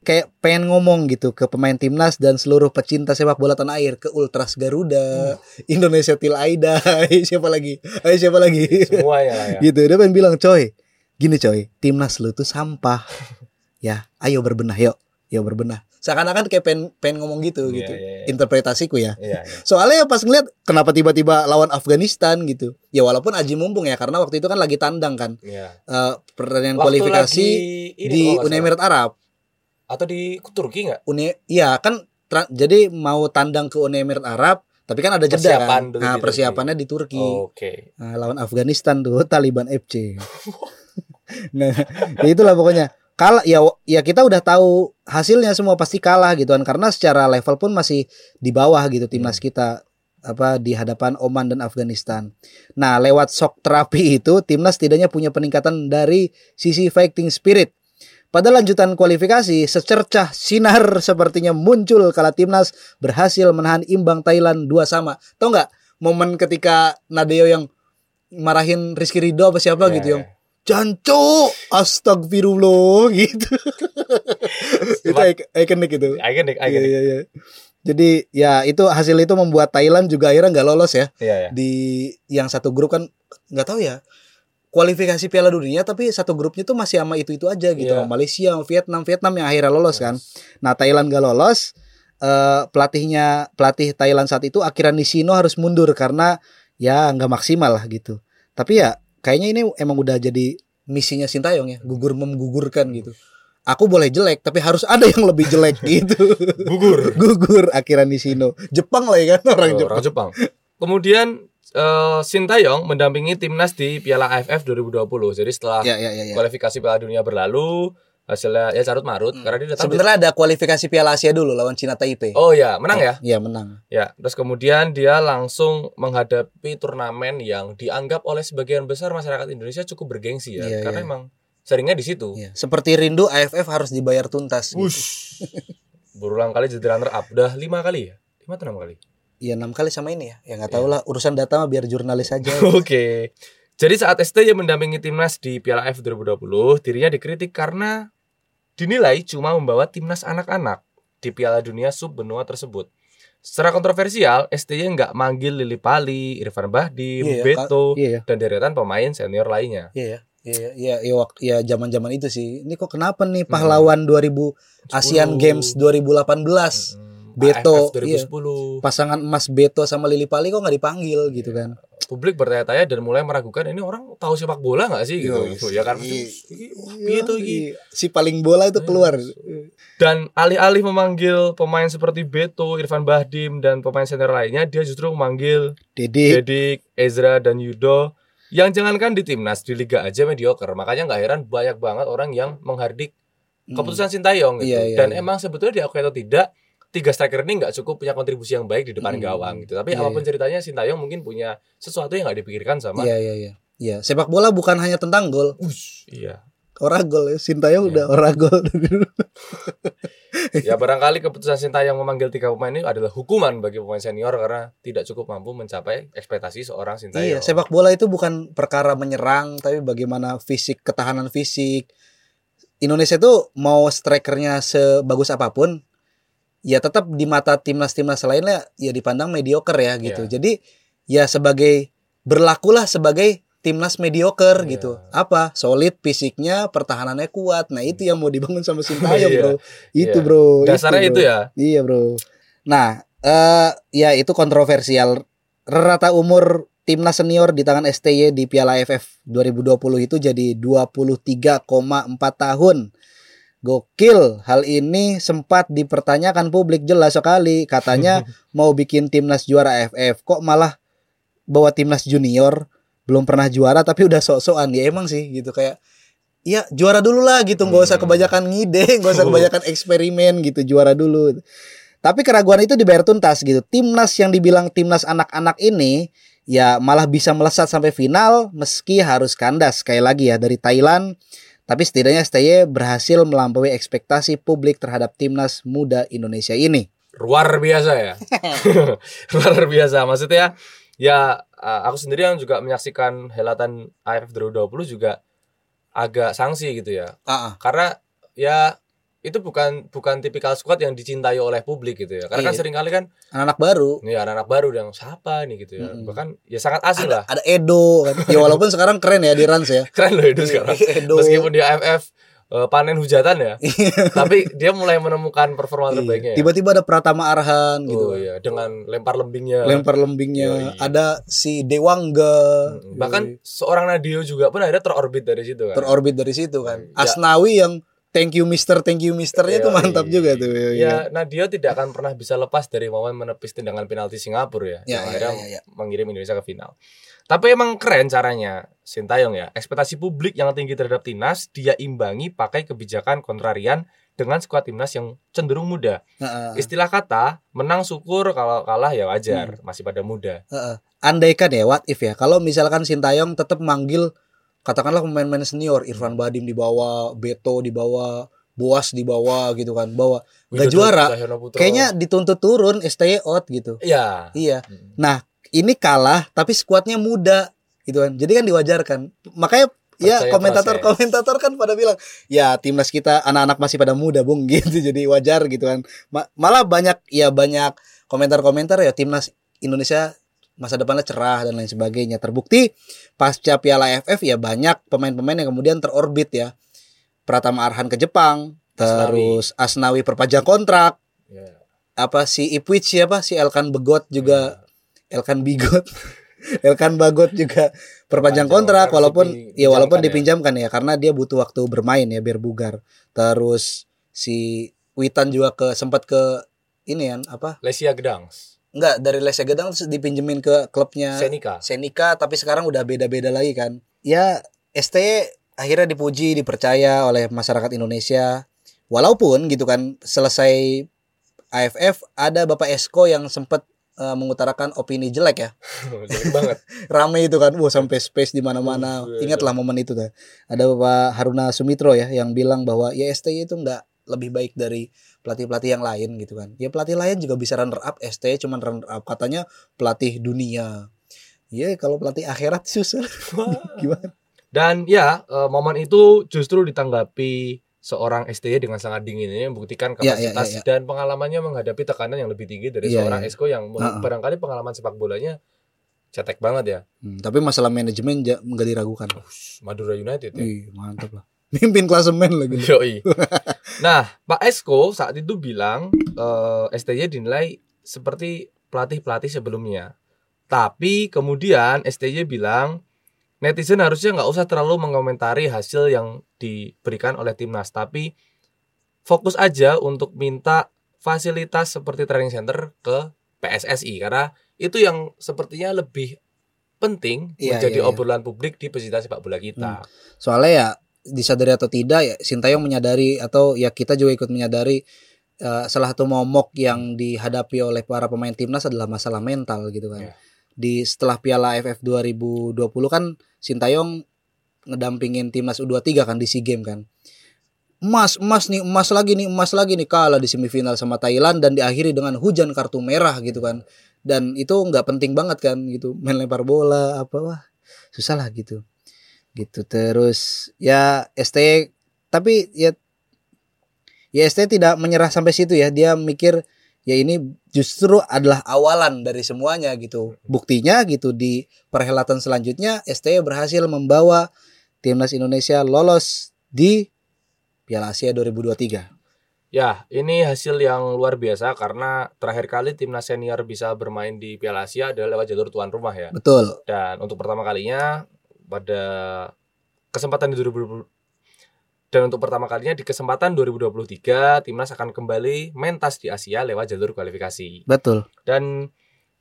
Speaker 1: kayak pengen ngomong gitu ke pemain timnas dan seluruh pecinta sepak bola tanah air ke Ultras Garuda, Indonesia Til Aida, siapa lagi? Ayo siapa lagi?
Speaker 2: Semuanya lah ya.
Speaker 1: gitu dia pengen bilang coy gini coy timnas lu tuh sampah ya ayo berbenah yuk yuk berbenah seakan-akan kayak pengen, pengen ngomong gitu
Speaker 2: Iya,
Speaker 1: gitu
Speaker 2: iya, iya.
Speaker 1: interpretasiku ya
Speaker 2: Iya, iya.
Speaker 1: soalnya pas ngeliat kenapa tiba-tiba lawan Afghanistan gitu ya walaupun aji mumpung ya karena waktu itu kan lagi tandang kan
Speaker 2: Iya.
Speaker 1: Eh, pertandingan
Speaker 2: Waktu
Speaker 1: kualifikasi
Speaker 2: lagi ini
Speaker 1: di Uni. Emirat Arab
Speaker 2: atau di Turki nggak?
Speaker 1: Uni iya kan jadi mau tandang ke Uni Emirat Arab tapi kan ada jeda
Speaker 2: Persiapan
Speaker 1: kan
Speaker 2: dulu
Speaker 1: nah
Speaker 2: di
Speaker 1: persiapannya di Turki
Speaker 2: Oke.
Speaker 1: Nah, lawan Afghanistan tuh Taliban FC. nah, ya itulah pokoknya. Kalah ya ya kita udah tahu hasilnya semua pasti kalah gitu kan karena secara level pun masih di bawah gitu timnas kita apa di hadapan Oman dan Afghanistan. Nah, lewat shock terapi itu timnas setidaknya punya peningkatan dari sisi fighting spirit. Pada lanjutan kualifikasi, secercah sinar sepertinya muncul kala timnas berhasil menahan imbang Thailand dua sama. Tahu nggak momen ketika Nadeo yang marahin Rizky Ridho apa siapa
Speaker 2: Iya,
Speaker 1: gitu yang
Speaker 2: iya.
Speaker 1: Janco, astagfirullah gitu. itu ik- ikonik itu.
Speaker 2: Ikonik, ikonik.
Speaker 1: iya, iya. Jadi ya itu hasil itu membuat Thailand juga akhirnya nggak lolos ya
Speaker 2: Iya, iya.
Speaker 1: di yang satu grup kan nggak tahu ya kualifikasi Piala Dunia tapi satu grupnya tuh masih sama itu itu aja gitu
Speaker 2: Iya.
Speaker 1: Malaysia Vietnam. Vietnam yang akhirnya lolos kan. Nah Thailand gak lolos eh, pelatihnya pelatih Thailand saat itu Akira Nishino harus mundur karena ya nggak maksimal lah gitu. Tapi ya kayaknya ini emang udah jadi misinya Sintayong ya gugur menggugurkan gitu. Aku boleh jelek tapi harus ada yang lebih jelek gitu.
Speaker 2: Gugur.
Speaker 1: gugur Akira Nishino. Jepang lah ya kan orang
Speaker 2: Oh,
Speaker 1: Jepang.
Speaker 2: Orang Jepang. Kemudian eh, Sintayong mendampingi timnas di Piala AFF 2020. Jadi setelah
Speaker 1: ya ya ya, ya.
Speaker 2: kualifikasi Piala Dunia berlalu, hasilnya ya carut marut karena dia tampil.
Speaker 1: Sebenarnya ada kualifikasi Piala Asia dulu lawan Cina Taipei.
Speaker 2: Oh ya, menang ya?
Speaker 1: Iya menang.
Speaker 2: Ya, terus kemudian dia langsung menghadapi turnamen yang dianggap oleh sebagian besar masyarakat Indonesia cukup bergengsi ya,
Speaker 1: Iya,
Speaker 2: karena
Speaker 1: iya.
Speaker 2: emang seringnya di situ.
Speaker 1: Iya. Seperti rindu AFF harus dibayar tuntas. Gitu.
Speaker 2: Berulang kali jadi runner up, udah lima kali ya? Lima atau enam kali?
Speaker 1: Iya enam kali sama ini ya. Ya nggak tahu lah urusan data mah biar jurnalis aja.
Speaker 2: Oke. Jadi saat STY mendampingi timnas di Piala AFF 2020, dirinya dikritik karena dinilai cuma membawa timnas anak-anak di Piala Dunia sub benua tersebut. Secara kontroversial, STY nggak manggil Lili Pali, Irfan Bahdim,
Speaker 1: Iya,
Speaker 2: Beto,
Speaker 1: Iya ya.
Speaker 2: dan deretan pemain senior lainnya.
Speaker 1: Iya ya. Iya iya iya waktu ya zaman-zaman itu sih. Ini kok kenapa nih pahlawan 2000 Asian
Speaker 2: 10.
Speaker 1: Games 2018
Speaker 2: Hmm,
Speaker 1: Beto,
Speaker 2: AFF 2010.
Speaker 1: pasangan emas Beto sama Lili Pali kok nggak dipanggil gitu kan.
Speaker 2: publik bertanya-tanya dan mulai meragukan ini orang tahu sepak bola nggak sih gitu,
Speaker 1: Iya,
Speaker 2: gitu. ya kan
Speaker 1: iya.
Speaker 2: Piye tuh iki?
Speaker 1: Iya, si paling bola itu keluar.
Speaker 2: dan alih-alih memanggil pemain seperti Beto, Irfan Bahdim dan pemain senior lainnya dia justru memanggil
Speaker 1: Dedik.
Speaker 2: Dedik, Ezra dan Yudo yang jangankan di timnas di liga aja mediocre makanya nggak heran banyak banget orang yang menghardik keputusan Sintayong gitu
Speaker 1: Iya, iya,
Speaker 2: dan
Speaker 1: iya.
Speaker 2: emang sebetulnya diakui atau tidak tiga striker ini nggak cukup punya kontribusi yang baik di depan
Speaker 1: Hmm.
Speaker 2: gawang gitu tapi
Speaker 1: Iya,
Speaker 2: apa pun ceritanya Sintayong mungkin punya sesuatu yang nggak dipikirkan sama
Speaker 1: Iya iya iya. Iya, sepak bola bukan hanya tentang gol.
Speaker 2: Ush, iya
Speaker 1: Ora gol ya. Sintayong
Speaker 2: Iya.
Speaker 1: udah gol.
Speaker 2: ya barangkali keputusan Sintayong memanggil tiga pemain ini adalah hukuman bagi pemain senior karena tidak cukup mampu mencapai ekspektasi seorang Sintayong
Speaker 1: iya, sepak bola itu bukan perkara menyerang tapi bagaimana fisik, ketahanan fisik. Indonesia itu mau strikernya sebagus apa pun ya tetap di mata timnas-timnas lainnya ya dipandang mediocre ya gitu.
Speaker 2: Iya.
Speaker 1: Jadi ya sebagai berlakulah sebagai timnas mediocre
Speaker 2: Iya.
Speaker 1: gitu. Apa? Solid fisiknya, pertahanannya kuat. Nah, itu yang mau dibangun sama Sintayong,
Speaker 2: Iya.
Speaker 1: Bro. Itu,
Speaker 2: Iya.
Speaker 1: Bro.
Speaker 2: dasarnya
Speaker 1: bro.
Speaker 2: itu ya
Speaker 1: Iya bro. Nah, eh ya itu kontroversial. Rata umur timnas senior di tangan STY di Piala AFF 2020 itu jadi 23,4 tahun. Gokil. Hal ini sempat dipertanyakan publik jelas sekali. Katanya mau bikin timnas juara AFF. Kok malah bawa timnas junior belum pernah juara tapi udah sok-sokan ya emang sih gitu kayak Iya juara dulu lah gitu nggak usah
Speaker 2: Hmm.
Speaker 1: kebanyakan ngide nggak usah
Speaker 2: Oh.
Speaker 1: kebanyakan eksperimen gitu juara dulu tapi keraguan itu dibayar tuntas gitu timnas yang dibilang timnas anak-anak ini ya malah bisa melesat sampai final meski harus kandas sekali lagi ya dari Thailand tapi setidaknya STY berhasil melampaui ekspektasi publik terhadap timnas muda Indonesia ini.
Speaker 2: Luar biasa ya. Luar biasa. Maksudnya ya uh, aku sendiri yang juga menyaksikan helatan AFF 2020 juga agak sanksi gitu ya.
Speaker 1: Ah, ah.
Speaker 2: karena ya itu bukan bukan tipikal squad yang dicintai oleh publik gitu ya. Karena kan
Speaker 1: Iya.
Speaker 2: sering kali kan
Speaker 1: anak-anak baru.
Speaker 2: Ini anak-anak baru yang siapa nih gitu ya.
Speaker 1: Mm-mm.
Speaker 2: bahkan ya sangat asing lah.
Speaker 1: ada Edo kan. Ya walaupun sekarang keren ya di Rans ya.
Speaker 2: Keren loh itu sekarang.
Speaker 1: Edo.
Speaker 2: Meskipun di AFF eh, panen hujatan ya. Tapi dia mulai menemukan performa
Speaker 1: Iya.
Speaker 2: terbaiknya ya.
Speaker 1: tiba-tiba ada Pratama Arhan gitu.
Speaker 2: Oh iya. Dengan lempar lembingnya.
Speaker 1: Lempar lembingnya.
Speaker 2: Yoi.
Speaker 1: ada si Dewangga.
Speaker 2: Mm, bahkan seorang Nadio juga pun akhirnya terorbit dari situ kan.
Speaker 1: Terorbit dari situ kan.
Speaker 2: Ya.
Speaker 1: Asnawi yang thank you mister thank you misternya itu
Speaker 2: Yoi.
Speaker 1: mantap juga tuh.
Speaker 2: Ya, Nadio tidak akan pernah bisa lepas dari momen menepis tendangan penalti Singapura ya,
Speaker 1: Ya,
Speaker 2: yang
Speaker 1: ya,
Speaker 2: akhirnya
Speaker 1: ya, ya.
Speaker 2: mengirim Indonesia ke final. Tapi emang keren caranya Sintayong ya. Ekspektasi publik yang tinggi terhadap timnas dia imbangi pakai kebijakan kontrarian dengan skuad timnas yang cenderung muda.
Speaker 1: Heeh.
Speaker 2: Istilah kata menang syukur kalau kalah ya
Speaker 1: Hmm.
Speaker 2: wajar, masih pada muda.
Speaker 1: Heeh. andaikan ya what if ya kalau misalkan Sintayong tetap manggil katakanlah pemain-pemain senior Irfan Badim di bawah Beto di bawah Boas di bawah gitu kan bawa Nggak juara. Kayaknya dituntut turun STY out gitu
Speaker 2: iya.
Speaker 1: iya
Speaker 2: Hmm.
Speaker 1: nah ini kalah tapi skuadnya muda gitu kan jadi kan diwajarkan makanya ya
Speaker 2: Percaya
Speaker 1: komentator
Speaker 2: proses.
Speaker 1: komentator kan pada bilang ya timnas kita anak-anak masih pada muda bung gitu jadi wajar gitu kan Ma- malah banyak ya banyak komentar-komentar ya timnas Indonesia masa depannya cerah dan lain sebagainya. Terbukti pasca Piala AFF ya banyak pemain-pemain yang kemudian terorbit ya. Pratama Arhan ke Jepang
Speaker 2: Asnawi.
Speaker 1: terus Asnawi perpanjang kontrak.
Speaker 2: Ya.
Speaker 1: apa si Ipwich siapa? Si Elkan Begot juga. Elkan Bigot Elkan Bagot juga perpanjang kontrak walaupun ya walaupun
Speaker 2: dipinjamkan
Speaker 1: dipinjamkan ya karena dia butuh waktu bermain ya biar bugar. Terus si Witan juga ke sempat ke ini kan apa?
Speaker 2: Lesia Gedangs,
Speaker 1: enggak dari Lesia Gedang terus dipinjemin ke klubnya
Speaker 2: Senika.
Speaker 1: Senika tapi sekarang udah beda-beda lagi kan. Ya ST akhirnya dipuji dipercaya oleh masyarakat Indonesia. Walaupun gitu kan selesai AFF ada Bapak Esko yang sempat eh, mengutarakan opini jelek ya.
Speaker 2: Jelek banget.
Speaker 1: rame itu kan wah sampai space di mana-mana. Ingatlah momen itu tuh ada Bapak Haruna Sumitro ya yang bilang bahwa ya STY itu nggak lebih baik dari pelatih-pelatih yang lain gitu kan ya pelatih lain juga bisa runner up STY cuman runner up katanya pelatih dunia ya kalau pelatih akhirat susah gimana
Speaker 2: Dan ya eh, momen itu justru ditanggapi seorang STY dengan sangat dingin ini membuktikan
Speaker 1: Ya, ya,
Speaker 2: kapasitas
Speaker 1: ya, ya.
Speaker 2: dan pengalamannya menghadapi tekanan yang lebih tinggi dari
Speaker 1: Iya,
Speaker 2: seorang
Speaker 1: iya.
Speaker 2: Esko yang
Speaker 1: Ha-ha.
Speaker 2: barangkali pengalaman sepak bolanya cetek banget ya.
Speaker 1: Hmm, tapi masalah manajemen nggak diragukan
Speaker 2: Madura United ya.
Speaker 1: Ih, mantap lah mimpin klasemen lagi
Speaker 2: Yoi. nah, Pak Esko saat itu bilang eh STY dinilai seperti pelatih-pelatih sebelumnya. Tapi kemudian STY bilang netizen harusnya nggak usah terlalu mengomentari hasil yang diberikan oleh timnas, tapi fokus aja untuk minta fasilitas seperti training center ke PSSI karena itu yang sepertinya lebih penting
Speaker 1: Iya,
Speaker 2: menjadi
Speaker 1: iya, iya.
Speaker 2: obrolan publik di pecinta sepak bola kita.
Speaker 1: Soalnya ya disadari atau tidak ya Sintayong menyadari atau ya kita juga ikut menyadari eh, salah satu momok yang dihadapi oleh para pemain timnas adalah masalah mental gitu kan.
Speaker 2: Iya.
Speaker 1: Di setelah Piala AFF 2020 kan Sintayong ngedampingin timnas U23 kan di SEA Games kan. Emas, emas nih, emas lagi nih, emas lagi nih kalah di semifinal sama Thailand dan diakhiri dengan hujan kartu merah gitu kan. Dan itu nggak penting banget kan gitu, main lempar bola apa wah susah lah gitu. Gitu terus ya ST tapi ya ya ST tidak menyerah sampai situ ya. Dia mikir ya ini justru adalah awalan dari semuanya gitu. Buktinya gitu di perhelatan selanjutnya ST berhasil membawa timnas Indonesia lolos di Piala Asia 2023.
Speaker 2: Ya, ini hasil yang luar biasa karena terakhir kali timnas senior bisa bermain di Piala Asia adalah lewat jalur tuan rumah ya.
Speaker 1: Betul.
Speaker 2: Dan untuk pertama kalinya pada kesempatan di 2020 dan untuk pertama kalinya di kesempatan 2023 timnas akan kembali mentas di Asia lewat jalur kualifikasi.
Speaker 1: Betul.
Speaker 2: Dan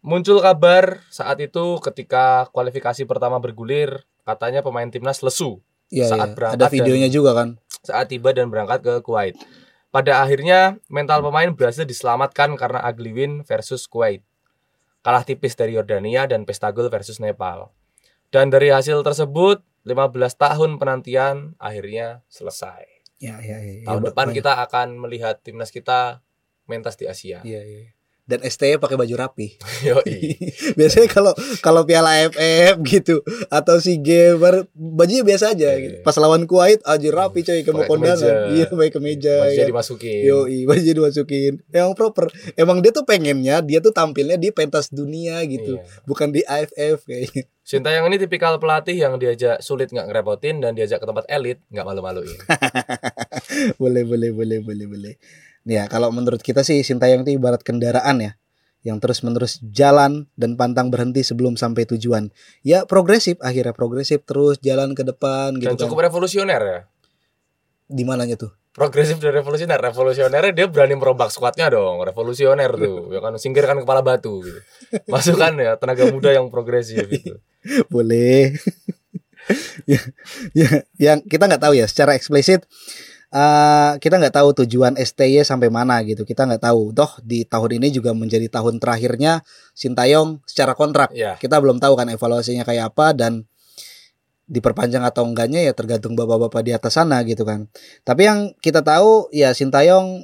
Speaker 2: muncul kabar saat itu ketika kualifikasi pertama bergulir katanya pemain timnas lesu
Speaker 1: Iya,
Speaker 2: Saat
Speaker 1: iya.
Speaker 2: berangkat
Speaker 1: ada videonya juga kan.
Speaker 2: saat tiba dan berangkat ke Kuwait. Pada akhirnya mental pemain berhasil diselamatkan karena ugly win versus Kuwait. Kalah tipis dari Yordania dan pesta gol versus Nepal. Dan dari hasil tersebut 15 tahun penantian akhirnya selesai.
Speaker 1: Ya, ya, ya.
Speaker 2: Tahun
Speaker 1: Ya,
Speaker 2: depan
Speaker 1: banyak.
Speaker 2: kita akan melihat timnas kita mentas di Asia.
Speaker 1: Iya, iya. Dan ST pakai baju rapi.
Speaker 2: Yoi.
Speaker 1: Biasanya kalau kalau Piala AFF gitu atau SEA Games baru- bajunya biasa aja
Speaker 2: Iya,
Speaker 1: gitu.
Speaker 2: iya.
Speaker 1: Pas lawan Kuwait aja rapi coy
Speaker 2: kemeja.
Speaker 1: kondangan. Iya, pakai kemeja.
Speaker 2: Bajunya
Speaker 1: ya.
Speaker 2: dimasukin.
Speaker 1: Yoi, baju dimasukin. Emang proper. Emang dia tuh pengennya dia tuh tampilnya di pentas dunia gitu.
Speaker 2: Iya.
Speaker 1: Bukan di AFF kayaknya.
Speaker 2: Sintayong ini tipikal pelatih yang diajak sulit nggak ngerepotin dan diajak ke tempat elit nggak malu-maluin.
Speaker 1: boleh, boleh, boleh, boleh, boleh. Ya, kalau menurut kita sih Sintayong itu ibarat kendaraan ya yang terus-menerus jalan dan pantang berhenti sebelum sampai tujuan. Ya progresif akhirnya progresif terus jalan ke depan gitu
Speaker 2: Dan cukup revolusioner ya.
Speaker 1: Di mananya tuh?
Speaker 2: progresif dan revolusioner revolusionernya dia berani merombak squadnya dong revolusioner tuh ya kan singkirkan kepala batu gitu masukkan ya tenaga muda yang progresif gitu
Speaker 1: Boleh. ya, ya, yang kita nggak tahu ya secara eksplisit eh kita nggak tahu tujuan STY sampai mana gitu. Kita nggak tahu. Toh di tahun ini juga menjadi tahun terakhirnya Sintayong secara kontrak.
Speaker 2: ya
Speaker 1: Kita belum tahu kan evaluasinya kayak apa dan diperpanjang atau enggaknya ya tergantung bapak-bapak di atas sana gitu kan. Tapi yang kita tahu ya Sintayong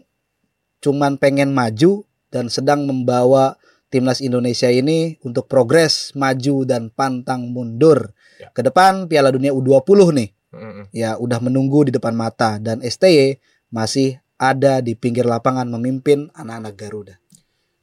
Speaker 1: cuman pengen maju dan sedang membawa timnas Indonesia ini untuk progres, maju dan pantang mundur.
Speaker 2: Ya.
Speaker 1: Ke depan Piala Dunia U20 nih. Ya udah menunggu di depan mata. Dan STY masih ada di pinggir lapangan memimpin anak-anak Garuda.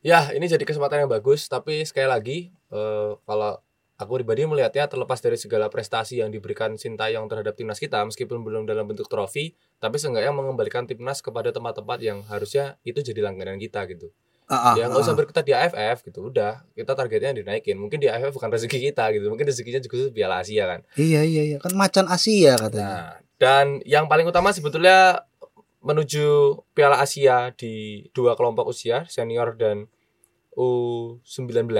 Speaker 2: ya ini jadi kesempatan yang bagus. Tapi sekali lagi eh, kalau aku pribadi melihatnya terlepas dari segala prestasi yang diberikan Sintayong terhadap timnas kita meskipun belum dalam bentuk trofi tapi seenggaknya mengembalikan timnas kepada tempat-tempat yang harusnya itu jadi langganan kita gitu
Speaker 1: Ah,
Speaker 2: ya nggak
Speaker 1: ah,
Speaker 2: usah
Speaker 1: ah.
Speaker 2: berkutat di AFF gitu udah kita targetnya dinaikin mungkin di AFF bukan rezeki kita gitu mungkin rezekinya juga Piala Asia kan
Speaker 1: Iya iya iya kan macan Asia katanya.
Speaker 2: nah dan yang paling utama sebetulnya menuju Piala Asia di dua kelompok usia senior dan U19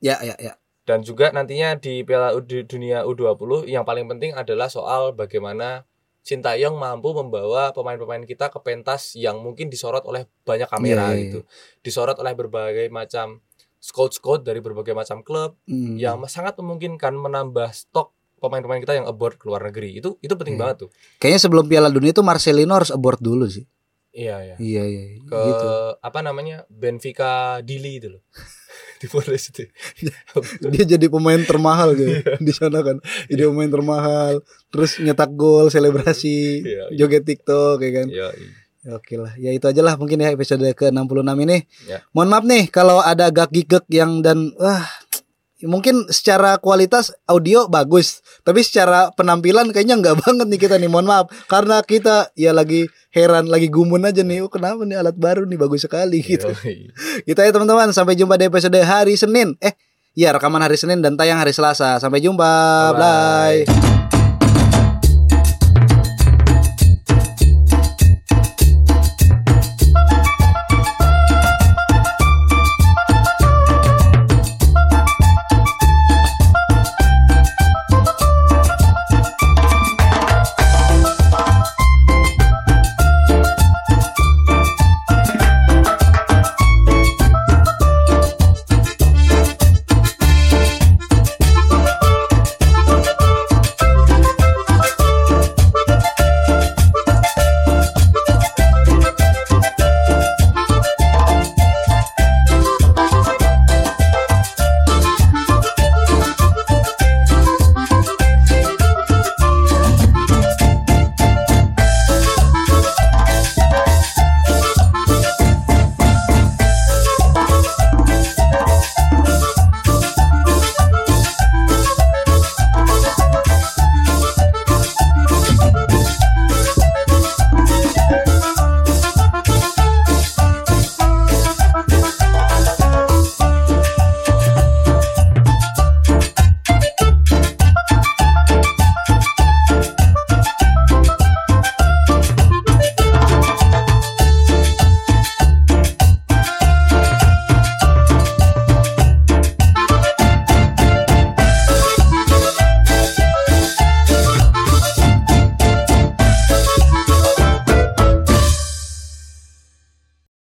Speaker 1: Ya ya ya.
Speaker 2: dan juga nantinya di Piala U- di dunia U20 yang paling penting adalah soal bagaimana Sintayong mampu membawa pemain-pemain kita ke pentas yang mungkin disorot oleh banyak kamera
Speaker 1: Iya, iya,
Speaker 2: gitu. Disorot oleh berbagai macam scout-scout dari berbagai macam klub
Speaker 1: Hmm.
Speaker 2: yang sangat memungkinkan menambah stok pemain-pemain kita yang abroad ke luar negeri. Itu itu penting
Speaker 1: Iya.
Speaker 2: banget tuh.
Speaker 1: Kayaknya sebelum Piala Dunia itu Marcelino harus abort dulu sih.
Speaker 2: Iya, iya.
Speaker 1: Iya iya.
Speaker 2: Ke
Speaker 1: Gitu.
Speaker 2: apa namanya? Benfica Dili itu loh. di Forest itu.
Speaker 1: Dia jadi pemain termahal gitu di sana kan. Jadi pemain termahal, terus nyetak gol, selebrasi,
Speaker 2: Iya, iya.
Speaker 1: joget TikTok ya kan.
Speaker 2: Iya,
Speaker 1: Ya, Oke lah, ya itu aja lah mungkin ya episode ke-66 ini.
Speaker 2: Ya.
Speaker 1: Mohon maaf nih kalau ada gak-gigek yang dan wah mungkin secara kualitas audio bagus, tapi secara penampilan kayaknya nggak banget nih kita nih. Mohon maaf karena kita ya lagi heran, lagi gumun aja nih. Oh, kenapa nih alat baru nih bagus sekali gitu. Kita ya teman-teman sampai jumpa di episode hari Senin. Eh, ya rekaman hari Senin dan tayang hari Selasa. Sampai jumpa.
Speaker 2: Bye-bye.
Speaker 1: Bye.